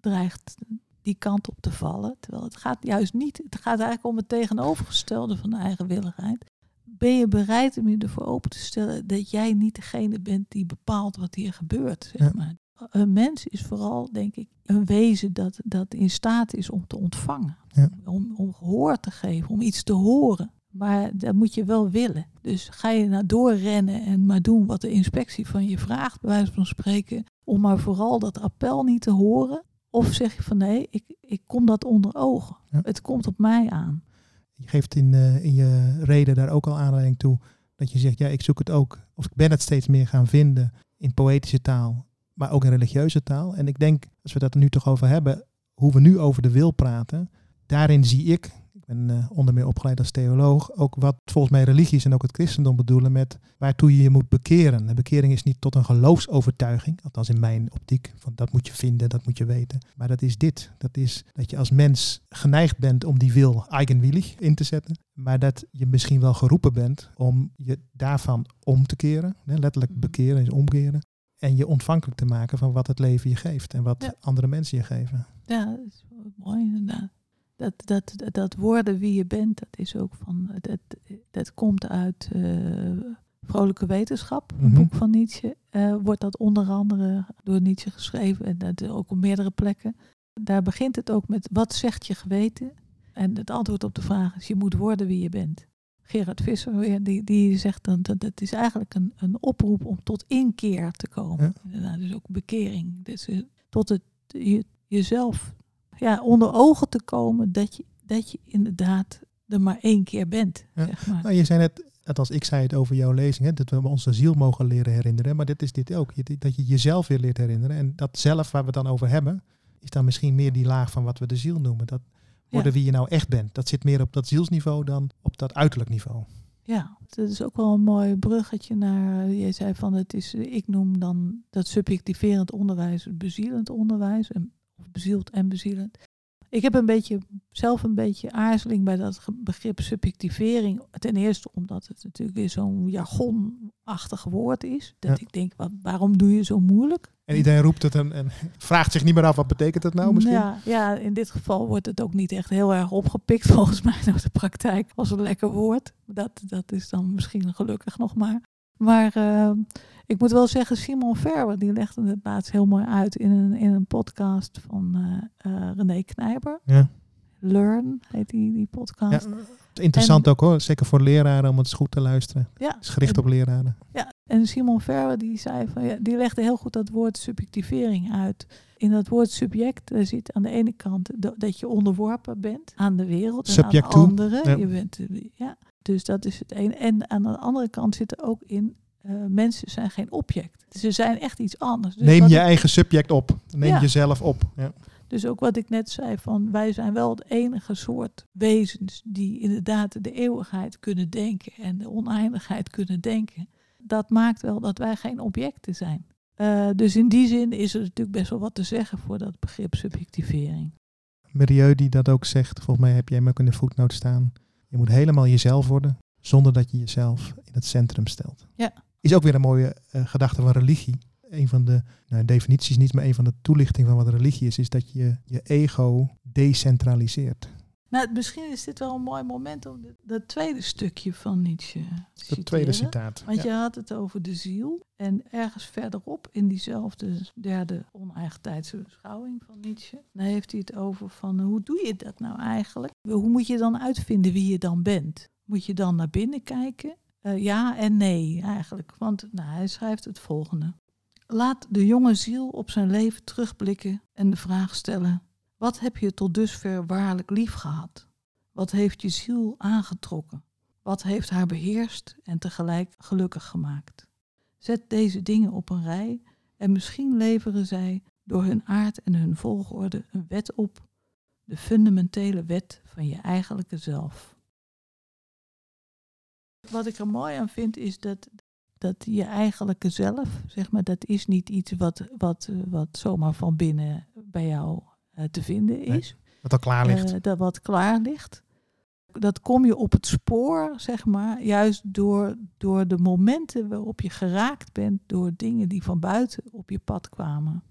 dreigt die kant op te vallen. Terwijl het gaat juist niet, het gaat eigenlijk om het tegenovergestelde van de eigenwilligheid. Ben je bereid om je ervoor open te stellen dat jij niet degene bent die bepaalt wat hier gebeurt? Zeg Ja. maar. Een mens is vooral, denk ik, een wezen dat, dat in staat is om te ontvangen. Ja. Om, om gehoor te geven, om iets te horen. Maar dat moet je wel willen. Dus ga je naar doorrennen en maar doen wat de inspectie van je vraagt, bij wijze van spreken, om maar vooral dat appel niet te horen. Of zeg je van nee, ik, ik kom dat onder ogen. Ja. Het komt op mij aan. Je geeft in, eh, in je reden daar ook al aanleiding toe dat je zegt, ja, ik zoek het ook, of ik ben het steeds meer gaan vinden in poëtische taal, maar ook in religieuze taal. En ik denk, als we dat nu toch over hebben, hoe we nu over de wil praten, daarin zie ik, ik ben eh, onder meer opgeleid als theoloog, ook wat volgens mij religies en ook het christendom bedoelen met waartoe je je moet bekeren. En bekering is niet tot een geloofsovertuiging, althans in mijn optiek, van dat moet je vinden, dat moet je weten. Maar dat is dit, dat is dat je als mens geneigd bent om die wil eigenwillig in te zetten, maar dat je misschien wel geroepen bent om je daarvan om te keren, letterlijk bekeren is omkeren, en je ontvankelijk te maken van wat het leven je geeft en wat Ja. andere mensen je geven. Ja, dat is mooi inderdaad. Dat, dat, dat, dat worden wie je bent, dat is ook van, dat, dat komt uit eh, Vrolijke Wetenschap, een Mhm. boek van Nietzsche. Eh, wordt dat onder andere door Nietzsche geschreven en dat ook op meerdere plekken. Daar begint het ook met, wat zegt je geweten? En het antwoord op de vraag is, je moet worden wie je bent. Gerard Visser weer, die, die zegt dan dat het is eigenlijk een, een oproep om tot inkeer te komen. Ja. Inderdaad, dus ook bekering. Dus eh, tot het je, jezelf ja, onder ogen te komen dat je, dat je inderdaad er maar één keer bent. Ja. Zeg maar. Nou, je zei net, althans ik zei het over jouw lezing, hè, dat we onze ziel mogen leren herinneren. Maar dit is dit ook, dat je jezelf weer leert herinneren. En dat zelf waar we het dan over hebben, is dan misschien meer die laag van wat we de ziel noemen. Dat worden wie je nou echt bent. Dat zit meer op dat zielsniveau dan op dat uiterlijk niveau. Ja, dat is ook wel een mooi bruggetje naar. Je zei van het is, ik noem dan dat subjectiverend onderwijs het bezielend onderwijs. En, of bezield en bezielend. Ik heb een beetje, zelf een beetje aarzeling bij dat begrip subjectivering. Ten eerste omdat het natuurlijk weer zo'n jargonachtig woord is. Dat Ja. ik denk, wat, waarom doe je zo moeilijk? En iedereen roept het en, en (laughs) vraagt zich niet meer af, wat betekent het nou misschien? Ja, ja, in dit geval wordt het ook niet echt heel erg opgepikt (laughs) volgens mij door de praktijk als een lekker woord. Dat, dat is dan misschien gelukkig nog maar. Maar eh, ik moet wel zeggen, Simon Verwer die legde het laatst heel mooi uit in een, in een podcast van eh, eh, René Knijper. Ja. Learn heet die, die Ja, podcast. het is interessant ook hoor, zeker voor leraren om het eens goed te luisteren. Ja, Het is gericht op leraren. Ja, En Simon Verwer die zei van ja, die legde heel goed dat woord subjectivering uit. In dat woord subject daar zit aan de ene kant dat je onderworpen bent aan de wereld en aan de anderen. Ja. Je bent, ja, dus dat is het ene. En aan de andere kant zit er ook in uh, mensen zijn geen object. Ze zijn echt iets anders. Dus Neem je eigen subject op. Neem jezelf op. Ja. Dus ook wat ik net zei, van wij zijn wel het enige soort wezens die inderdaad de eeuwigheid kunnen denken en de oneindigheid kunnen denken. Dat maakt wel dat wij geen objecten zijn. Uh, dus in die zin is er natuurlijk best wel wat te zeggen voor dat begrip subjectivering. Milieu die dat ook zegt, volgens mij heb jij hem ook in de voetnoot staan. Je moet helemaal jezelf worden, zonder dat je jezelf in het centrum stelt. Ja. Is ook weer een mooie uh, gedachte van religie een van de nou, definities niet, maar een van de toelichtingen van wat religie is, is dat je je ego decentraliseert. Nou, misschien is dit wel een mooi moment om dat tweede stukje van Nietzsche te Het tweede citaat. Want je had het over de ziel. En ergens verderop in diezelfde derde oneigentijdse beschouwing van Nietzsche, dan heeft hij het over van hoe doe je dat nou eigenlijk? Hoe moet je dan uitvinden wie je dan bent? Moet je dan naar binnen kijken? Uh, ja en nee eigenlijk. Want nou, hij schrijft het volgende. Laat de jonge ziel op zijn leven terugblikken en de vraag stellen: wat heb je tot dusver waarlijk lief gehad? Wat heeft je ziel aangetrokken? Wat heeft haar beheerst en tegelijk gelukkig gemaakt? Zet deze dingen op een rij en misschien leveren zij door hun aard en hun volgorde een wet op, de fundamentele wet van je eigenlijke zelf. Wat ik er mooi aan vind is dat dat je eigenlijke zelf, zeg maar, dat is niet iets wat, wat, wat zomaar van binnen bij jou te vinden is. wat al klaar ligt. Uh, dat wat klaar ligt. Dat kom je op het spoor, zeg maar, juist door, door de momenten waarop je geraakt bent door dingen die van buiten op je pad kwamen.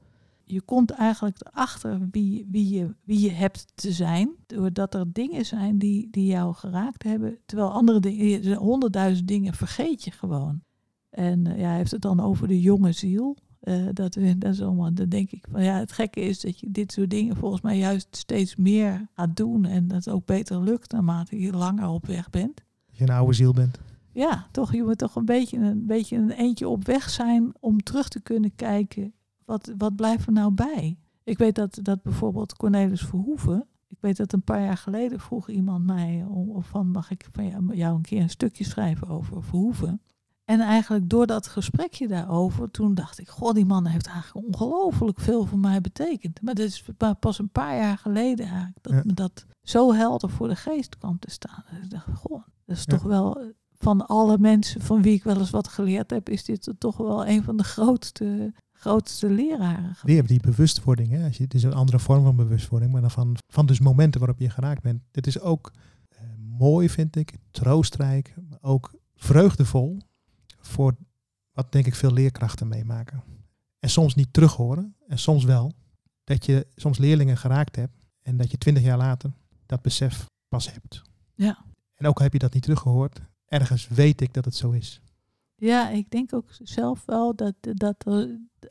Je komt eigenlijk erachter wie, wie, je, wie je hebt te zijn, doordat er dingen zijn die, die jou geraakt hebben, terwijl andere dingen, honderdduizend dingen vergeet je gewoon. En uh, ja, hij heeft het dan over de jonge ziel. Uh, dat, dat is allemaal, dan denk ik van ja, het gekke is dat je dit soort dingen volgens mij juist steeds meer gaat doen. En dat het ook beter lukt naarmate je langer op weg bent. Als je een oude ziel bent. Ja, toch, je moet toch een beetje een, beetje een eentje op weg zijn om terug te kunnen kijken. Wat, wat blijft er nou bij? Ik weet dat, dat bijvoorbeeld Cornelis Verhoeven, ik weet dat een paar jaar geleden vroeg iemand mij om, van mag ik van jou een keer een stukje schrijven over Verhoeven. En eigenlijk door dat gesprekje daarover, toen dacht ik, goh, die man heeft eigenlijk ongelooflijk veel voor mij betekend. Maar dat is pas een paar jaar geleden eigenlijk, dat me dat zo helder voor de geest kwam te staan. Dus ik dacht, goh, dat is toch wel, van alle mensen van wie ik wel eens wat geleerd heb, is dit toch wel een van de grootste, grootste leraren. Weer die bewustwording, hè? het is een andere vorm van bewustwording, maar dan van, van dus momenten waarop je geraakt bent. Dit is ook eh, mooi, vind ik, troostrijk, maar ook vreugdevol voor wat denk ik veel leerkrachten meemaken. En soms niet terug horen, en soms wel. Dat je soms leerlingen geraakt hebt en dat je twintig jaar later dat besef pas hebt. Ja. En ook heb je dat niet teruggehoord. Ergens weet ik dat het zo is. Ja, ik denk ook zelf wel dat, dat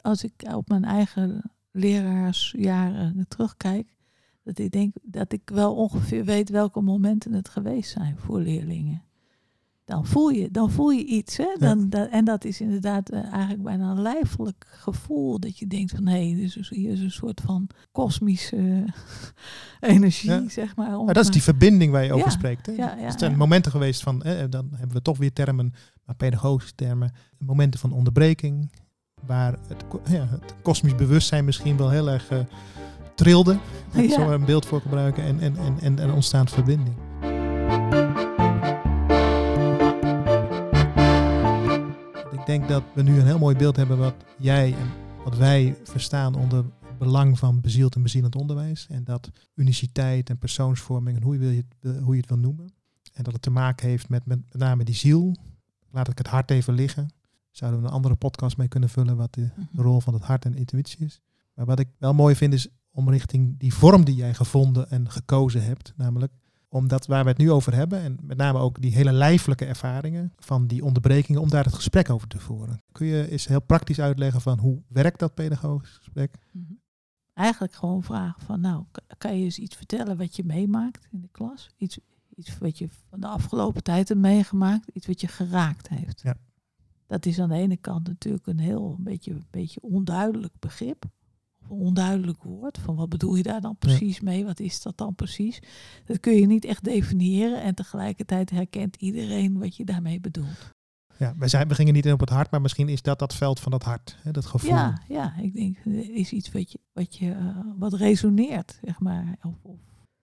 als ik op mijn eigen leraarsjaren terugkijk, dat ik denk dat ik wel ongeveer weet welke momenten het geweest zijn voor leerlingen dan voel je, dan voel je iets. Hè? Dan, en dat is inderdaad uh, eigenlijk bijna een lijfelijk gevoel. Dat je denkt van hé, hey, dus hier is een soort van kosmische (laughs) energie, zeg maar. Maar dat is die verbinding waar je over spreekt. Hè? er zijn momenten geweest van, dan hebben we toch weer termen, maar pedagogische termen. Momenten van onderbreking, waar het, ja, het kosmisch bewustzijn misschien wel heel erg uh, trilde. (laughs) Ja. Zo een beeld voor gebruiken en, en, en, en, en ontstaat verbinding. Ik denk dat we nu een heel mooi beeld hebben wat jij en wat wij verstaan onder het belang van bezield en bezielend onderwijs. En dat uniciteit en persoonsvorming en hoe je, wil het, hoe je het wil noemen. En dat het te maken heeft met met, met name die ziel. Laat ik het hart even liggen. Zouden we een andere podcast mee kunnen vullen wat de, de mhm. rol van het hart en intuïtie is. Maar wat ik wel mooi vind is om richting die vorm die jij gevonden en gekozen hebt, namelijk omdat waar we het nu over hebben, en met name ook die hele lijfelijke ervaringen van die onderbrekingen, om daar het gesprek over te voeren. Kun je eens heel praktisch uitleggen van hoe werkt dat pedagogisch gesprek? Mhm. Eigenlijk gewoon vragen van, nou, kan je eens iets vertellen wat je meemaakt in de klas? Iets, iets wat je van de afgelopen tijd hebt meegemaakt, iets wat je geraakt heeft. Ja. Dat is aan de ene kant natuurlijk een heel een beetje, een beetje onduidelijk begrip. Onduidelijk woord. Van wat bedoel je daar dan precies mee? Wat is dat dan precies? Dat kun je niet echt definiëren. En tegelijkertijd herkent iedereen wat je daarmee bedoelt. Ja, we, zijn, we gingen niet in op het hart, maar misschien is dat dat veld van dat hart, hè, dat gevoel. Ja, ja, ik denk, is iets wat, je, wat, je, uh, wat resoneert, zeg maar. Of, of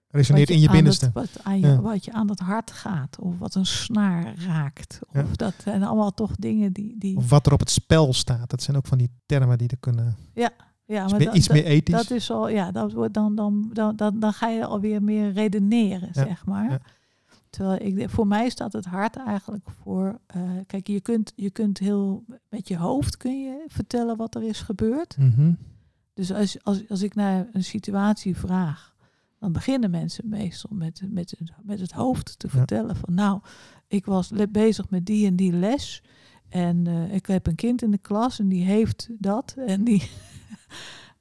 resoneert in je binnenste. Het, wat, aan je, ja. wat je aan het hart gaat, of wat een snaar raakt. Of ja. dat zijn allemaal toch dingen die, die... Of wat er op het spel staat, dat zijn ook van die termen die er kunnen... Ja, ja, maar iets, meer, dat, iets meer ethisch. Dat is al, ja, dat wordt dan, dan, dan, dan, dan ga je alweer meer redeneren, ja. zeg maar. Ja. Terwijl ik, voor mij staat het hart eigenlijk voor. Uh, kijk, je kunt, je kunt heel met je hoofd kun je vertellen wat er is gebeurd. Mm -hmm. Dus als, als, als ik naar een situatie vraag, dan beginnen mensen meestal met, met, met het hoofd te vertellen ja. van nou, ik was bezig met die en die les. En uh, ik heb een kind in de klas en die heeft dat. En die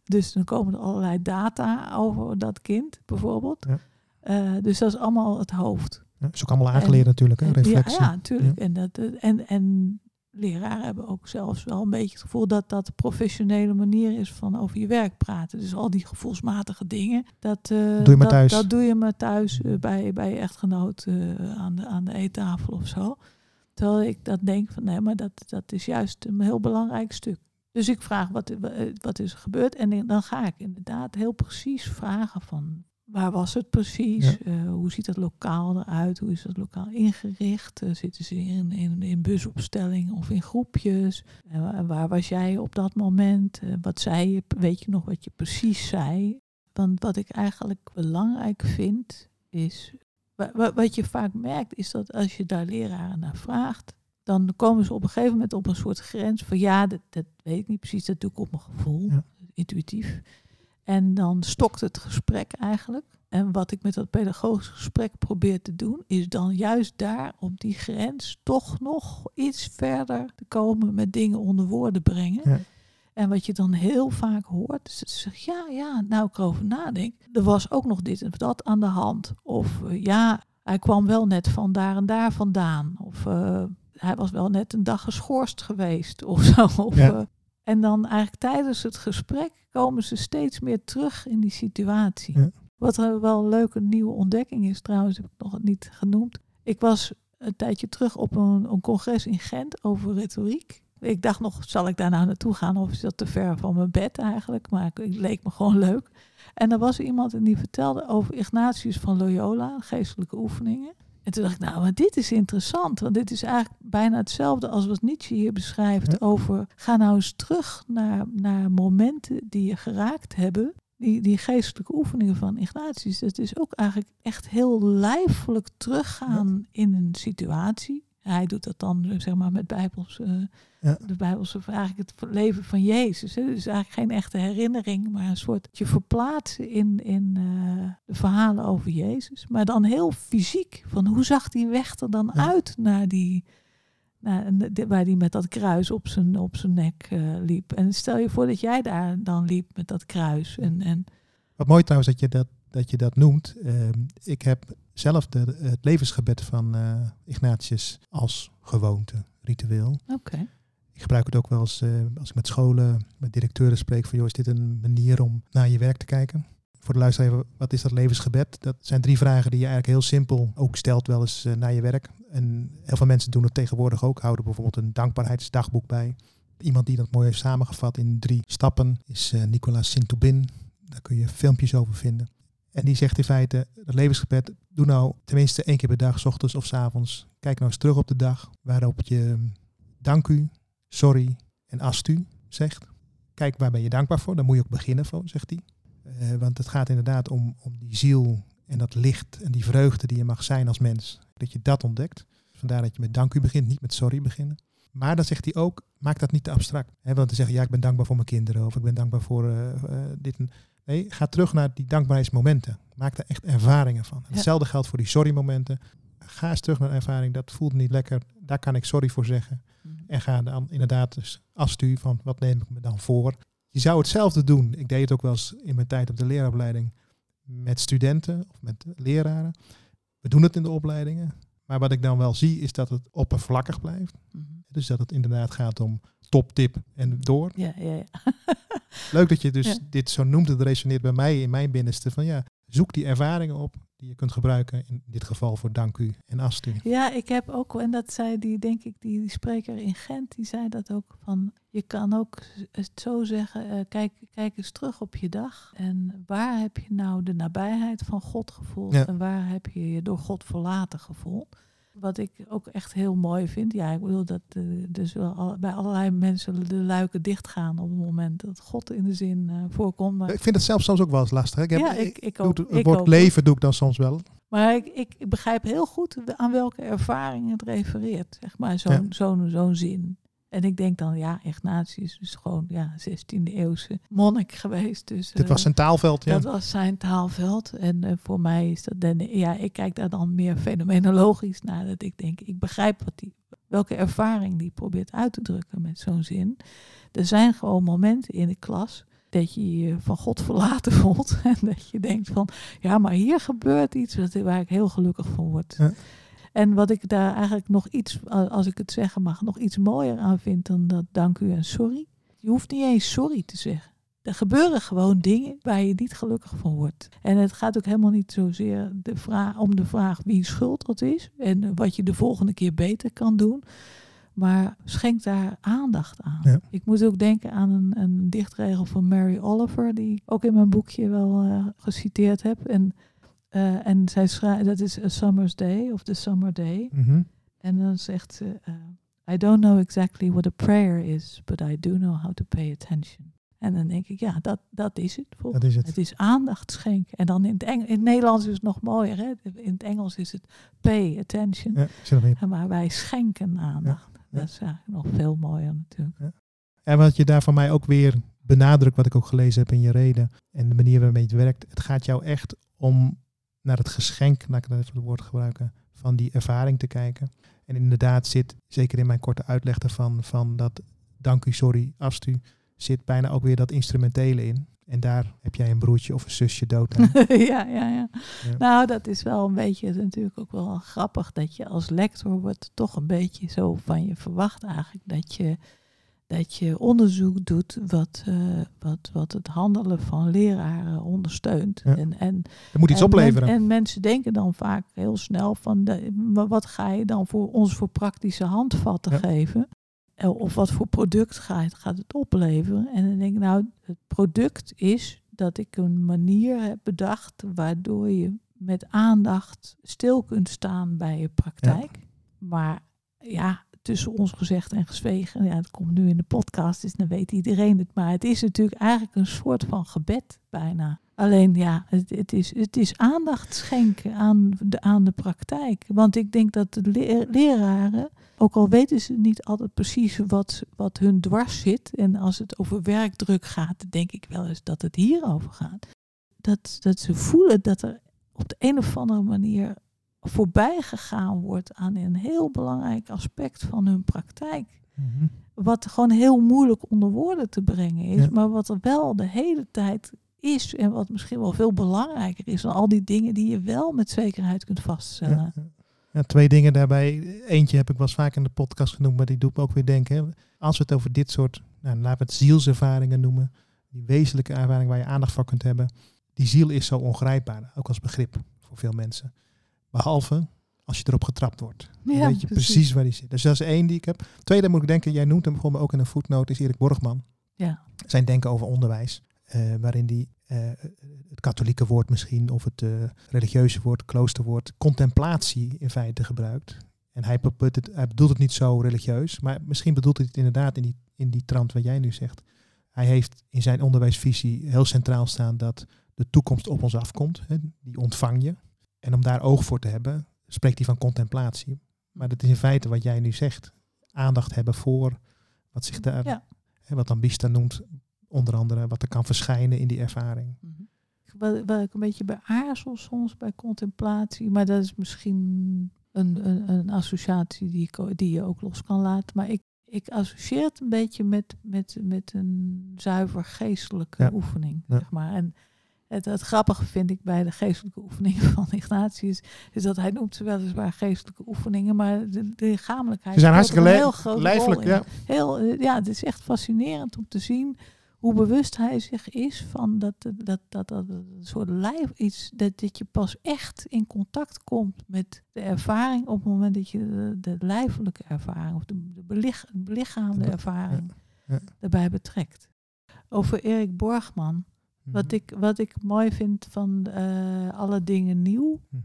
dus dan komen er allerlei data over dat kind, bijvoorbeeld. Ja. Uh, dus dat is allemaal het hoofd. Ja, is ook allemaal aangeleerd en, natuurlijk, hè? reflectie. Ja, ja natuurlijk. En, dat, en, en leraren hebben ook zelfs wel een beetje het gevoel dat dat de professionele manier is van over je werk praten. Dus al die gevoelsmatige dingen, dat, uh, doe je maar dat, thuis. dat doe je maar thuis uh, bij, bij je echtgenoot uh, aan, de, aan de eettafel of zo. Terwijl ik dat denk van nee, maar dat, dat is juist een heel belangrijk stuk. Dus ik vraag wat, wat is er gebeurd en dan ga ik inderdaad heel precies vragen van waar was het precies? Ja. Uh, hoe ziet het lokaal eruit? Hoe is het lokaal ingericht? Uh, zitten ze in, in, in busopstelling of in groepjes? Uh, waar was jij op dat moment? wat zei je? Weet je nog wat je precies zei? Want wat ik eigenlijk belangrijk vind is... Wat je vaak merkt is dat als je daar leraren naar vraagt... dan komen ze op een gegeven moment op een soort grens van... ja, dat, dat weet ik niet precies, dat doe ik op mijn gevoel, Ja. intuïtief. En dan stokt het gesprek eigenlijk. En wat ik met dat pedagogisch gesprek probeer te doen, is dan juist daar op die grens toch nog iets verder te komen met dingen onder woorden brengen. Ja. En wat je dan heel vaak hoort, is dat ze zeggen, ja, ja, nou ik erover nadenk, er was ook nog dit en dat aan de hand. Of uh, ja, hij kwam wel net van daar en daar vandaan. Of uh, hij was wel net een dag geschorst geweest of zo. (laughs) Of, Ja. uh, en dan eigenlijk tijdens het gesprek komen ze steeds meer terug in die situatie. Ja. Wat er wel een leuke nieuwe ontdekking is, trouwens, heb ik nog niet genoemd. Ik was een tijdje terug op een, een congres in Gent over retoriek. Ik dacht nog, zal ik daar nou naartoe gaan of is dat te ver van mijn bed eigenlijk? Maar het leek me gewoon leuk. En er was iemand en die vertelde over Ignatius van Loyola, geestelijke oefeningen. En toen dacht ik, nou, maar dit is interessant. Want dit is eigenlijk bijna hetzelfde als wat Nietzsche hier beschrijft. Over, ga nou eens terug naar, naar momenten die je geraakt hebben. Die, die geestelijke oefeningen van Ignatius. Dat is ook eigenlijk echt heel lijfelijk teruggaan in een situatie. Hij doet dat dan zeg maar met Bijbels, uh, Ja. de Bijbelse vraag ik het leven van Jezus. Hè. Dus eigenlijk geen echte herinnering, maar een soort je verplaatsen in, in uh, de verhalen over Jezus. Maar dan heel fysiek. Van hoe zag die weg er dan Ja. uit naar die, naar, waar die met dat kruis op zijn, op zijn nek eh, liep. En stel je voor dat jij daar dan liep met dat kruis. En, en Wat mooi trouwens dat je dat, dat, je dat noemt. Ehm, ik heb zelf de, het levensgebed van eh, Ignatius als gewoonte, ritueel. oké. Ik gebruik het ook wel eens eh, als ik met scholen, met directeuren spreek van joh, is dit een manier om naar je werk te kijken? Voor de luisteraar even, wat is dat levensgebed? Dat zijn drie vragen die je eigenlijk heel simpel ook stelt wel eens eh, naar je werk. En heel veel mensen doen het tegenwoordig ook, houden bijvoorbeeld een dankbaarheidsdagboek bij. Iemand die dat mooi heeft samengevat in drie stappen is Nicolas Sint-Toubin. Daar kun je filmpjes over vinden. En die zegt in feite, het levensgebed, doe nou tenminste één keer per dag, ochtends of s avonds. Kijk nou eens terug op de dag waarop je dank u, sorry en ast u zegt. Kijk, waar ben je dankbaar voor? Daar moet je ook beginnen voor, zegt hij. Eh, want het gaat inderdaad om, om die ziel en dat licht en die vreugde die je mag zijn als mens. Dat je dat ontdekt. Vandaar dat je met dank u begint, niet met sorry beginnen. Maar dan zegt hij ook, maak dat niet te abstract. Hè, want te zeggen, ja, ik ben dankbaar voor mijn kinderen of ik ben dankbaar voor eh, eh, dit. Nee, ga terug naar die dankbaarheidsmomenten. Maak daar echt ervaringen van. Ja. Hetzelfde geldt voor die sorry-momenten. Ga eens terug naar een ervaring, dat voelt niet lekker. Daar kan ik sorry voor zeggen. En ga dan inderdaad dus afsturen van wat neem ik me dan voor. Je zou hetzelfde doen. Ik deed het ook wel eens in mijn tijd op de leraaropleiding met studenten of met leraren. We doen het in de opleidingen. Maar wat ik dan wel zie is dat het oppervlakkig blijft. Mhm. Dus dat het inderdaad gaat om top, tip en door. Ja, ja, ja. (laughs) Leuk dat je dus Ja. dit zo noemt. Het resoneert bij mij in mijn binnenste van ja, zoek die ervaringen op die je kunt gebruiken. In dit geval voor dank u en ast u. Ja, ik heb ook, en dat zei die, denk ik, die, die spreker in Gent, die zei dat ook van, je kan ook het zo zeggen, eh, kijk, kijk eens terug op je dag. En waar heb je nou de nabijheid van God gevoeld? Ja. En waar heb je je door God verlaten gevoeld? Wat ik ook echt heel mooi vind, ja, ik bedoel dat eh, dus wel al- bij allerlei mensen de luiken dichtgaan op het moment dat God in de zin eh, voorkomt. Maar, Ik vind het zelf soms ook wel eens lastig. Ik heb, ja, ik, ik doe het, woord ook. leven doe ik dan soms wel. Maar ik, ik, ik begrijp heel goed aan welke ervaring het refereert, zeg maar, zo'n Ja. zo'n zo'n zin. En ik denk dan, ja, Ignatius is gewoon ja, 16e eeuwse monnik geweest. Dus, Dit eh, was zijn taalveld. Ja. dat was zijn taalveld. En eh, voor mij is dat, dan, ja, ik kijk daar dan meer fenomenologisch naar. Dat ik denk, ik begrijp wat die, welke ervaring die probeert uit te drukken met zo'n zin. Er zijn gewoon momenten in de klas dat je je van God verlaten (laughs) voelt. En dat je denkt van, ja, maar hier gebeurt iets waar ik heel gelukkig van word. Ja. En wat ik daar eigenlijk nog iets, als ik het zeggen mag, nog iets mooier aan vind dan dat dank u en sorry. Je hoeft niet eens sorry te zeggen. Er gebeuren gewoon dingen waar je niet gelukkig van wordt. En het gaat ook helemaal niet zozeer de vraag, om de vraag wie schuld dat is en wat je de volgende keer beter kan doen. Maar schenk daar aandacht aan. Ja. Ik moet ook denken aan een, een dichtregel van Mary Oliver, die ik ook in mijn boekje wel eh, geciteerd heb. En, eh, en zij schrijft, dat is A Summer's Day of The Summer Day. Mhm. En dan zegt ze, eh, I don't know exactly what a prayer is, but I do know how to pay attention. En dan denk ik, ja, dat, dat is het. Dat is het. het is aandacht schenken. En dan in het, Eng in het Nederlands is het nog mooier. Hè? In het Engels is het pay attention. Ja, Maar wij schenken aandacht. ja. Dat is eigenlijk nog veel mooier natuurlijk. En wat je daar van mij ook weer benadrukt, wat ik ook gelezen heb in je reden en de manier waarmee het werkt, het gaat jou echt om naar het geschenk, laat ik dat even het woord gebruiken, van die ervaring te kijken. En inderdaad zit, zeker in mijn korte uitleg daarvan, van dat dank u, sorry, ast u, zit bijna ook weer dat instrumentele in. En daar heb jij een broertje of een zusje dood aan. (laughs) ja, ja, ja, Ja. Nou, dat is wel een beetje natuurlijk ook wel grappig dat je als lector wordt toch een beetje zo van je verwacht eigenlijk dat je, dat je onderzoek doet wat, eh, wat, wat het handelen van leraren ondersteunt. Ja. En, en, Er moet iets en men- opleveren. en mensen denken dan vaak heel snel van, de, wat ga je dan voor ons voor praktische handvatten Ja. geven? Eh, Of wat voor product gaat, gaat het opleveren? En dan denk ik, nou, het product is dat ik een manier heb bedacht waardoor je met aandacht stil kunt staan bij je praktijk. Maar ja, tussen ons gezegd en gezwegen, ja, het komt nu in de podcast, dus dan weet iedereen het. Maar het is natuurlijk eigenlijk een soort van gebed bijna. Alleen ja, het, is, het is aandacht schenken aan de, aan de praktijk. Want ik denk dat de le- leraren, ook al weten ze niet altijd precies wat, wat hun dwars zit. En als het over werkdruk gaat, denk ik wel eens dat het hierover gaat. Dat, dat ze voelen dat er op de een of andere manier voorbij gegaan wordt aan een heel belangrijk aspect van hun praktijk. Mhm. Wat gewoon heel moeilijk onder woorden te brengen is, Ja. maar wat er wel de hele tijd is en wat misschien wel veel belangrijker is dan al die dingen die je wel met zekerheid kunt vaststellen. Ja, twee dingen daarbij. Eentje heb ik wel eens vaak in de podcast genoemd, maar die doet me ook weer denken. Als we het over dit soort, nou, laten we het zielservaringen noemen, die wezenlijke ervaring waar je aandacht voor kunt hebben, die ziel is zo ongrijpbaar, ook als begrip voor veel mensen. Behalve als je erop getrapt wordt. Dan Ja, weet je precies. waar die zit. Dus dat is één die ik heb. Tweede moet ik denken, jij noemt hem bijvoorbeeld ook in een voetnoot, is Erik Borgman. Ja. Zijn denken over onderwijs. eh, waarin die eh, het katholieke woord misschien, of het eh, religieuze woord, kloosterwoord, contemplatie in feite gebruikt. En hij, bedoelt het, hij bedoelt het niet zo religieus, maar misschien bedoelt hij het inderdaad in die, in die trant wat jij nu zegt. Hij heeft in zijn onderwijsvisie heel centraal staan dat de toekomst op ons afkomt. Hè, die ontvang je. En om daar oog voor te hebben, spreekt hij van contemplatie. Maar dat is in feite wat jij nu zegt. Aandacht hebben voor wat zich daar, Ja. hè, wat Ambista noemt, onder andere wat er kan verschijnen in die ervaring. Waar, waar ik een beetje bij aarzel soms bij contemplatie, maar dat is misschien een, een, een associatie die, ik, die je ook los kan laten. Maar ik, ik associeer het een beetje met, met, met een zuiver geestelijke Ja. oefening. Ja. Zeg maar. En Het, het grappige vind ik bij de geestelijke oefeningen van Ignatius, is dat hij noemt ze weliswaar geestelijke oefeningen, maar de, de lichamelijkheid Ze zijn hartstikke een heel lijfelijk, in. ja. Heel, eh, ja, het is echt fascinerend om te zien hoe bewust hij zich is van dat, dat, dat, dat, een soort lijf iets, dat, dat je pas echt in contact komt met de ervaring op het moment dat je de, de lijfelijke ervaring of de, de belich, belichaamde Ja, ervaring ja. daarbij betrekt. Over Erik Borgman, wat Mhm. ik, wat ik mooi vind van eh, alle dingen nieuw, Mhm.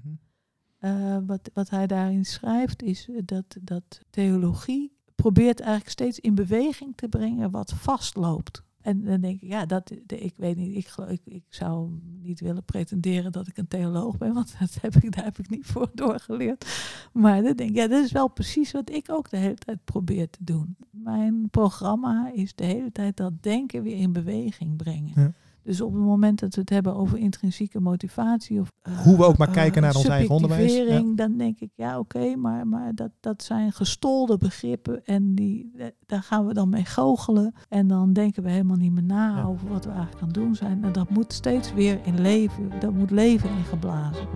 eh, wat, wat hij daarin schrijft, is dat, dat theologie probeert eigenlijk steeds in beweging te brengen wat vastloopt. En dan denk ik, ja, dat, de, ik weet niet, ik, geloof- ik, ik zou niet willen pretenderen dat ik een theoloog ben, want dat heb ik, daar heb ik niet voor doorgeleerd. Maar dan denk ik, ja, dat is wel precies wat ik ook de hele tijd probeer te doen. Mijn programma is de hele tijd dat denken weer in beweging brengen. Ja. Dus op het moment dat we het hebben over intrinsieke motivatie of eh, Hoe we ook maar eh, kijken naar ons eigen onderwijs, subjectivering, Dan denk ik, ja oké, maar, maar dat, dat zijn gestolde begrippen en die, eh, daar gaan we dan mee goochelen. En dan denken we helemaal niet meer na Ja. over wat we eigenlijk aan het doen zijn. En dat moet steeds weer in leven, dat moet leven ingeblazen.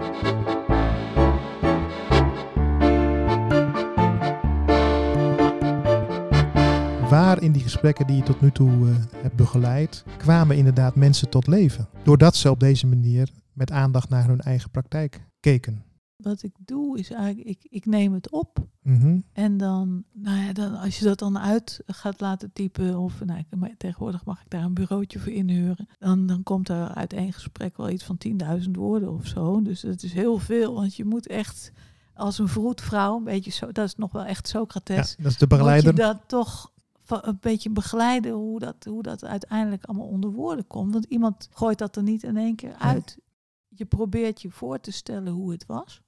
Waar in die gesprekken die je tot nu toe eh, hebt begeleid, kwamen inderdaad mensen tot leven. Doordat ze op deze manier met aandacht naar hun eigen praktijk keken. Wat ik doe is eigenlijk, ik, ik neem het op Mhm. En dan, nou ja, dan, als je dat dan uit gaat laten typen, of nou, ik- tegenwoordig mag ik daar een bureautje voor inhuren, dan, dan komt er uit één gesprek wel iets van 10.000 woorden of zo. Dus dat is heel veel, want je moet echt als een vroedvrouw, een beetje zo, dat is nog wel echt Ja, Socrates, dat is de moet begeleider. je dat toch een beetje begeleiden hoe dat, hoe dat uiteindelijk allemaal onder woorden komt. Want iemand gooit dat er niet in één keer uit. Je probeert je voor te stellen hoe het was.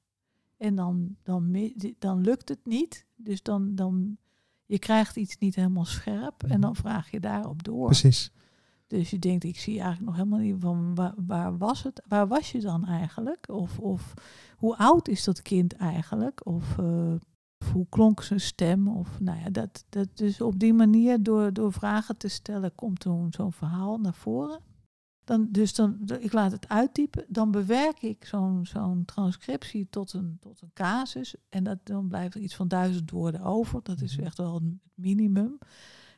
En dan, dan, dan lukt het niet. Dus dan, dan je krijgt iets niet helemaal scherp. En dan vraag je daarop door. Precies. Dus je denkt, ik zie eigenlijk nog helemaal niet van waar, waar was het? Waar was je dan eigenlijk? Of, of hoe oud is dat kind eigenlijk? Of, eh, of hoe klonk zijn stem? Of nou ja, dat, dat dus op die manier door, door vragen te stellen komt zo'n zo'n verhaal naar voren. Dan, dus dan, ik laat het uittypen, dan bewerk ik zo'n zo'n transcriptie tot een, tot een casus. En dat, dan blijft er iets van duizend woorden over. Dat is Mhm. echt wel het minimum.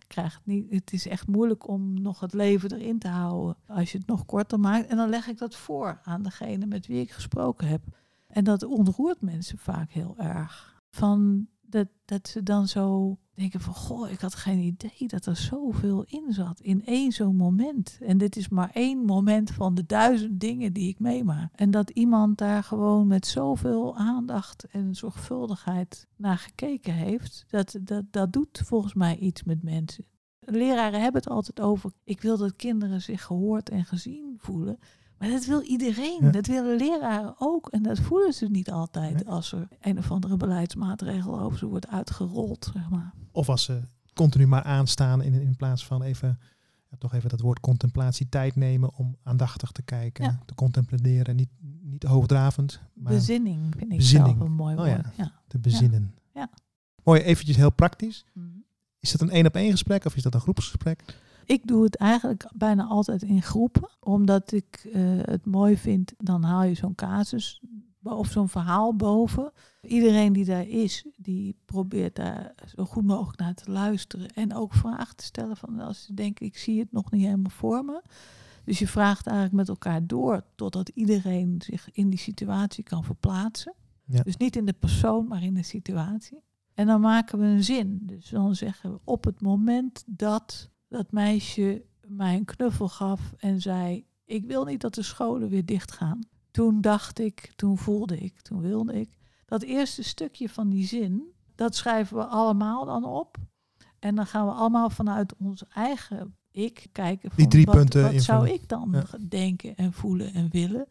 Krijg het, niet, het is echt moeilijk om nog het leven erin te houden als je het nog korter maakt. En dan leg ik dat voor aan degene met wie ik gesproken heb. En dat ontroert mensen vaak heel erg. Van dat, dat ze dan zo denken van, goh, ik had geen idee dat er zoveel in zat in één zo'n moment. En dit is maar één moment van de duizend dingen die ik meemaak. En dat iemand daar gewoon met zoveel aandacht en zorgvuldigheid naar gekeken heeft, dat, dat, dat doet volgens mij iets met mensen. Leraren hebben het altijd over, ik wil dat kinderen zich gehoord en gezien voelen. Maar dat wil iedereen. Ja. Dat willen leraren ook. En dat voelen ze niet altijd Nee. als er een of andere beleidsmaatregel over ze wordt uitgerold. Zeg maar. Of als ze continu maar aanstaan in, in plaats van even, ja, toch even dat woord contemplatie, tijd nemen om aandachtig te kijken, Ja. te contempleren. Niet, niet hoogdravend, maar Bezinning vind ik Bezinning. zelf een mooi Oh woord. ja. Ja. te bezinnen. Ja. Mooi, eventjes heel praktisch. Mhm. Is dat een één op één gesprek of is dat een groepsgesprek? Ik doe het eigenlijk bijna altijd in groepen, omdat ik eh, het mooi vind. Dan haal je zo'n casus of zo'n verhaal boven. Iedereen die daar is, die probeert daar zo goed mogelijk naar te luisteren. En ook vragen te stellen van als ze denken, ik zie het nog niet helemaal voor me. Dus je vraagt eigenlijk met elkaar door totdat iedereen zich in die situatie kan verplaatsen. Ja. Dus niet in de persoon, maar in de situatie. En dan maken we een zin. Dus dan zeggen we op het moment dat dat meisje mij een knuffel gaf en zei: Ik wil niet dat de scholen weer dichtgaan. Toen dacht ik, toen voelde ik, toen wilde ik. Dat eerste stukje van die zin, dat schrijven we allemaal dan op. En dan gaan we allemaal vanuit ons eigen ik kijken. Van drie wat, punten Wat zou ik dan Ja. denken en voelen en willen?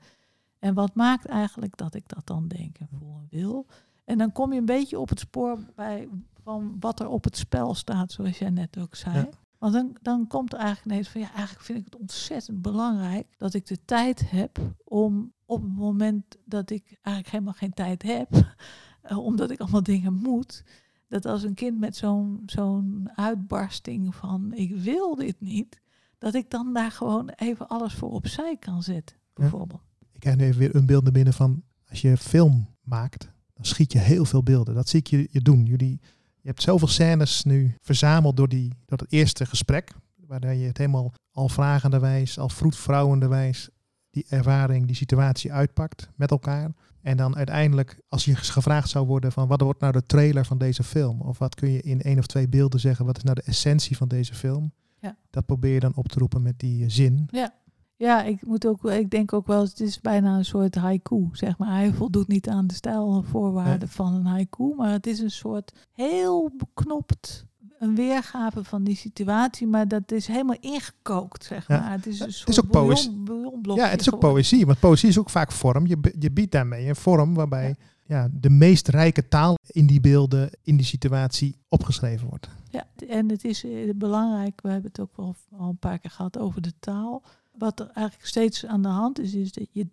En wat maakt eigenlijk dat ik dat dan denk en voel en wil? En dan kom je een beetje op het spoor bij van wat er op het spel staat, zoals jij net ook zei. Ja. Want dan, dan komt er eigenlijk ineens van ja, eigenlijk vind ik het ontzettend belangrijk dat ik de tijd heb om op het moment dat ik eigenlijk helemaal geen tijd heb, (laughs) eh, omdat ik allemaal dingen moet, dat als een kind met zo'n zo'n uitbarsting van ik wil dit niet, dat ik dan daar gewoon even alles voor opzij kan zetten. bijvoorbeeld. Ik krijg nu even weer een beeld naar binnen van als je film maakt, dan schiet je heel veel beelden. Dat zie ik je, je doen. Jullie, je hebt zoveel scènes nu verzameld door, die, door het eerste gesprek, waar je het helemaal al vragenderwijs, al vroedvrouwenderwijs, die ervaring, die situatie uitpakt met elkaar. En dan uiteindelijk, als je gevraagd zou worden van wat wordt nou de trailer van deze film? Of wat kun je in één of twee beelden zeggen, wat is nou de essentie van deze film? Ja. Dat probeer je dan op te roepen met die eh, zin. Ja. Ja, ik moet ook, ik denk ook wel, het is bijna een soort haiku, zeg maar. Hij voldoet niet aan de stijlvoorwaarden Nee. van een haiku, maar het is een soort heel beknopt, een weergave van die situatie, maar dat is helemaal ingekookt, zeg Ja. maar. Het is een Het soort is ook poëzie. bouillon, bouillonblokje Ja, het is ook poëzie, want poëzie is ook vaak vorm. Je, je biedt daarmee een vorm waarbij ja. de meest rijke taal in die beelden, in die situatie opgeschreven wordt. Ja, en het is eh, belangrijk, we hebben het ook wel al een paar keer gehad over de taal. Wat er eigenlijk steeds aan de hand is, is dat je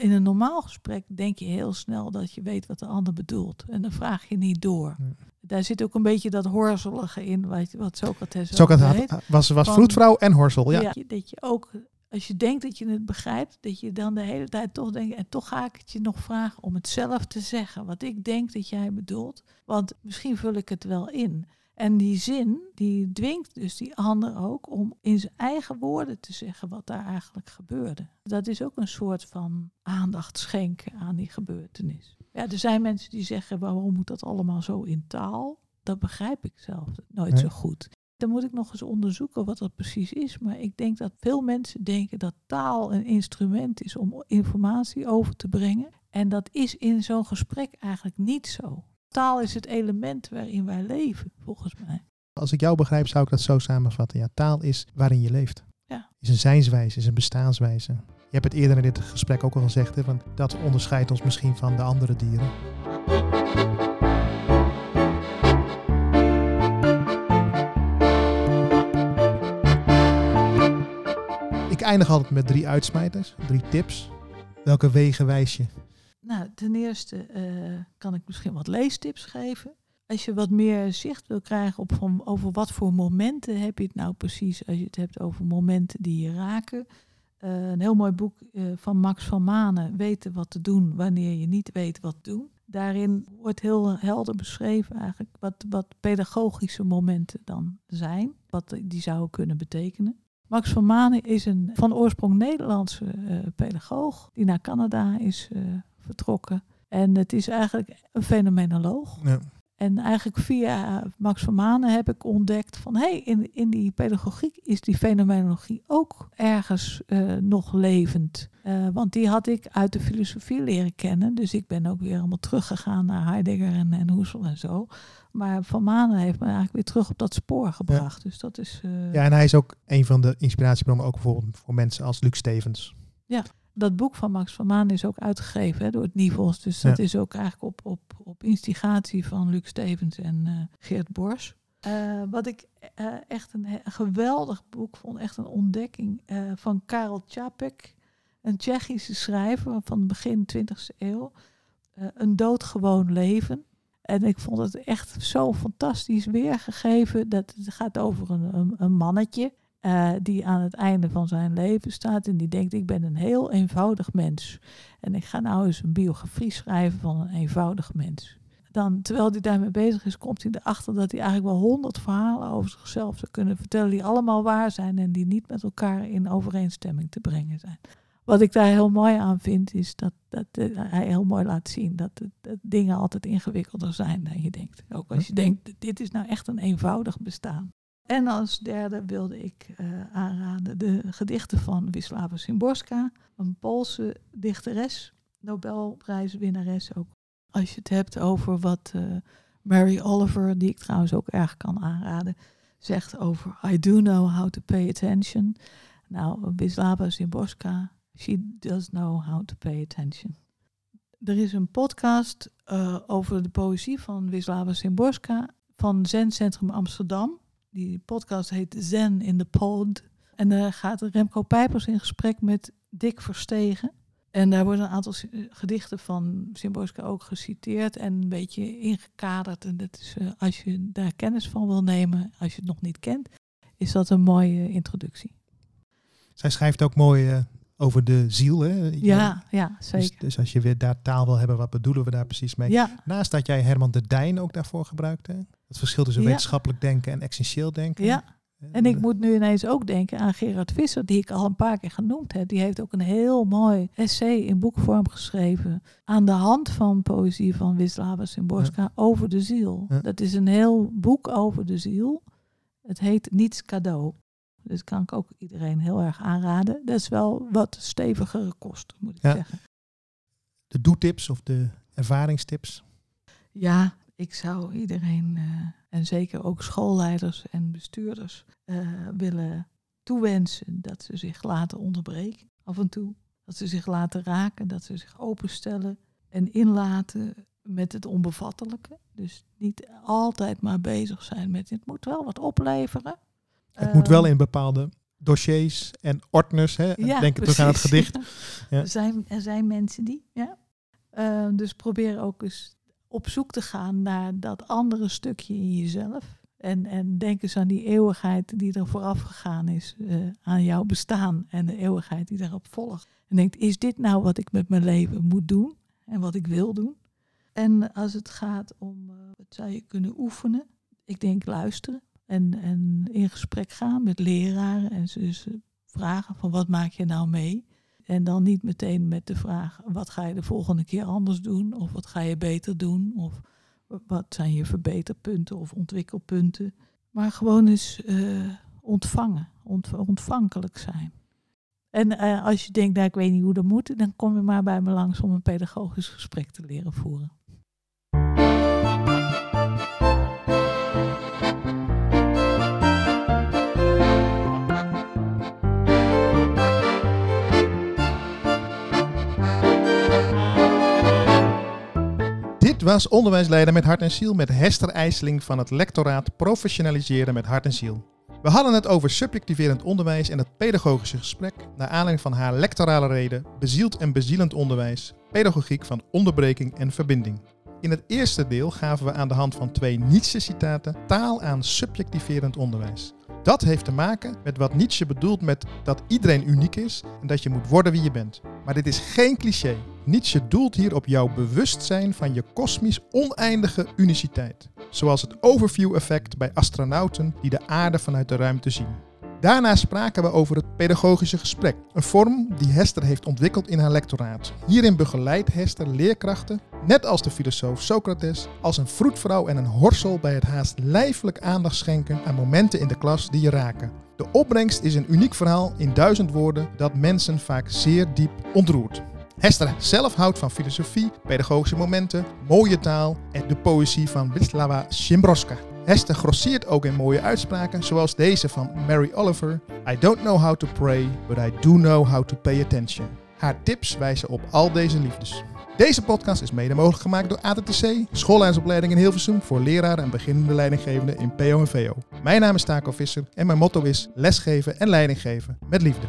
in een normaal gesprek denk je heel snel dat je weet wat de ander bedoelt. En dan vraag je niet door. Daar zit ook een beetje dat horzelige in, wat, wat Socrates Socrates had- was, was Van- vroedvrouw en horsel. Ja. Ja, dat je ook, als je denkt dat je het begrijpt, dat je dan de hele tijd toch denkt, en toch ga ik het je nog vragen om het zelf te zeggen, wat ik denk dat jij bedoelt. Want misschien vul ik het wel in. En die zin, die dwingt dus die ander ook om in zijn eigen woorden te zeggen wat daar eigenlijk gebeurde. Dat is ook een soort van aandacht schenken aan die gebeurtenis. Ja, er zijn mensen die zeggen, waarom moet dat allemaal zo in taal? Dat begrijp ik zelf nooit Nee. zo goed. Dan moet ik nog eens onderzoeken wat dat precies is. Maar ik denk dat veel mensen denken dat taal een instrument is om informatie over te brengen. En dat is in zo'n gesprek eigenlijk niet zo. Taal is het element waarin wij leven, volgens mij. Als ik jou begrijp, zou ik dat zo samenvatten. Ja, taal is waarin je leeft. Ja. Is een zijnswijze, is een bestaanswijze. Je hebt het eerder in dit gesprek ook al gezegd, hè, want dat onderscheidt ons misschien van de andere dieren. Ik eindig altijd met drie uitsmijters, drie tips. Welke wegen wijs je? Nou, ten eerste eh, kan ik misschien wat leestips geven. Als je wat meer zicht wil krijgen op van, over wat voor momenten heb je het nou precies, als je het hebt over momenten die je raken. Eh, een heel mooi boek eh, van Max van Manen, Weten wat te doen wanneer je niet weet wat te doen. Daarin wordt heel helder beschreven eigenlijk wat, wat pedagogische momenten dan zijn, wat die zouden kunnen betekenen. Max van Manen is een van oorsprong Nederlandse pedagoog die naar Canada is vertrokken. En het is eigenlijk een fenomenoloog. Ja. En eigenlijk via Max van Manen heb ik ontdekt van hé, hey, in, in die pedagogiek is die fenomenologie ook ergens eh, nog levend. Eh, want die had ik uit de filosofie leren kennen. Dus ik ben ook weer allemaal teruggegaan naar Heidegger en, en Husserl en zo. Maar Van Manen heeft me eigenlijk weer terug op dat spoor gebracht. Dus dat is. eh, ja, en hij is ook een van de inspiratiebronnen, ook bijvoorbeeld voor mensen als Luc Stevens. Dat boek van Max van Maan is ook uitgegeven hè, door het Nivels. Dus dat Ja. is ook eigenlijk op, op, op instigatie van Luc Stevens en eh, Geert Bors. Eh, wat ik eh, echt een, geweldig boek vond, echt een ontdekking eh, van Karel Čapek, een Tsjechische schrijver van begin 20e eeuw. Eh, een doodgewoon leven. En ik vond het echt zo fantastisch weergegeven. Dat het gaat over een, een, een mannetje eh, die aan het einde van zijn leven staat en die denkt, ik ben een heel eenvoudig mens. En ik ga nou eens een biografie schrijven van een eenvoudig mens. Dan, terwijl hij daarmee bezig is, komt hij erachter dat hij eigenlijk wel honderd verhalen over zichzelf zou kunnen vertellen, die allemaal waar zijn en die niet met elkaar in overeenstemming te brengen zijn. Wat ik daar heel mooi aan vind, is dat, dat eh, hij heel mooi laat zien dat, dat dingen altijd ingewikkelder zijn dan je denkt. Ook als je denkt, dit is nou echt een eenvoudig bestaan. En als derde wilde ik eh, aanraden de gedichten van Wisława Szymborska, een Poolse dichteres, Nobelprijswinnares ook. Als je het hebt over wat eh, Mary Oliver, die ik trouwens ook erg kan aanraden, zegt over I do know how to pay attention. Nou, Wisława Szymborska, she does know how to pay attention. Er is een podcast eh, over de poëzie van Wisława Szymborska van Zen Centrum Amsterdam. Die podcast heet Zen in the Pod. En daar gaat Remco Pijpers in gesprek met Dick Verstegen. En daar worden een aantal eh, gedichten van Szymborska ook geciteerd en een beetje ingekaderd. En dat is, eh, als je daar kennis van wil nemen, als je het nog niet kent, is dat een mooie introductie. Zij schrijft ook mooi, eh, over de ziel. Hè? Ja, ja, Dus, zeker. dus als je weer daar taal wil hebben, wat bedoelen we daar precies mee? Ja, Naast dat jij Herman de Dijn ook daarvoor gebruikte. Het verschil tussen Ja. wetenschappelijk denken en essentieel denken. ja. En ik moet nu ineens ook denken aan Gerard Visser, die ik al een paar keer genoemd heb. Die heeft ook een heel mooi essay in boekvorm geschreven. Aan de hand van poëzie van Wisława Szymborska over de ziel. Dat is een heel boek over de ziel. Het heet Niets cadeau. Dus kan ik ook iedereen heel erg aanraden. Dat is wel wat stevigere kost, moet ik Ja. zeggen. De doetips of de ervaringstips. Ja, ik zou iedereen, eh, en zeker ook schoolleiders en bestuurders, eh, willen toewensen dat ze zich laten onderbreken af en toe. Dat ze zich laten raken, dat ze zich openstellen en inlaten met het onbevattelijke. Dus niet altijd maar bezig zijn met het moet wel wat opleveren. Het moet wel Ehm, in bepaalde dossiers en ordners. Hè? ja, Denk terug aan het gedicht. (laughs) Ja. Er, zijn, er zijn mensen die, ja. Eh, dus probeer ook eens op zoek te gaan naar dat andere stukje in jezelf. En, en denk eens aan die eeuwigheid die er vooraf gegaan is eh, aan jouw bestaan en de eeuwigheid die daarop volgt. En denkt, is dit nou wat ik met mijn leven moet doen en wat ik wil doen? En als het gaat om, eh, wat zou je kunnen oefenen? Ik denk luisteren en, en in gesprek gaan met leraren en ze ze vragen van wat maak je nou mee? En dan niet meteen met de vraag, wat ga je de volgende keer anders doen? Of wat ga je beter doen? Of wat zijn je verbeterpunten of ontwikkelpunten? Maar gewoon eens eh, ontvangen, ont- ontvankelijk zijn. En eh, als je denkt, nou, ik weet niet hoe dat moet, dan kom je maar bij me langs om een pedagogisch gesprek te leren voeren. Was Onderwijsleider met Hart en Ziel met Hester IJsseling van het lectoraat Professionaliseren met Hart en Ziel. We hadden het over subjectiverend onderwijs en het pedagogische gesprek naar aanleiding van haar lectorale reden Bezield en bezielend onderwijs, pedagogiek van onderbreking en verbinding. In het eerste deel gaven we aan de hand van twee Nietzsche-citaten taal aan subjectiverend onderwijs. Dat heeft te maken met wat Nietzsche bedoelt met dat iedereen uniek is en dat je moet worden wie je bent. Maar dit is geen cliché. Nietzsche doelt hier op jouw bewustzijn van je kosmisch oneindige uniciteit. Zoals het overview-effect bij astronauten die de aarde vanuit de ruimte zien. Daarna spraken we over het pedagogische gesprek, een vorm die Hester heeft ontwikkeld in haar lectoraat. Hierin begeleidt Hester leerkrachten, net als de filosoof Socrates, als een vroedvrouw en een horsel bij het haast lijfelijk aandacht schenken aan momenten in de klas die je raken. De opbrengst is een uniek verhaal in duizend woorden dat mensen vaak zeer diep ontroert. Hester zelf houdt van filosofie, pedagogische momenten, mooie taal en de poëzie van Wisława Szymborska. Hester grosseert ook in mooie uitspraken, zoals deze van Mary Oliver. I don't know how to pray, but I do know how to pay attention. Haar tips wijzen op al deze liefdes. Deze podcast is mede mogelijk gemaakt door ATTC, schoolleidersopleiding in Hilversum voor leraren en beginnende leidinggevenden in PO en VO. Mijn naam is Taco Visser en mijn motto is lesgeven en leiding geven met liefde.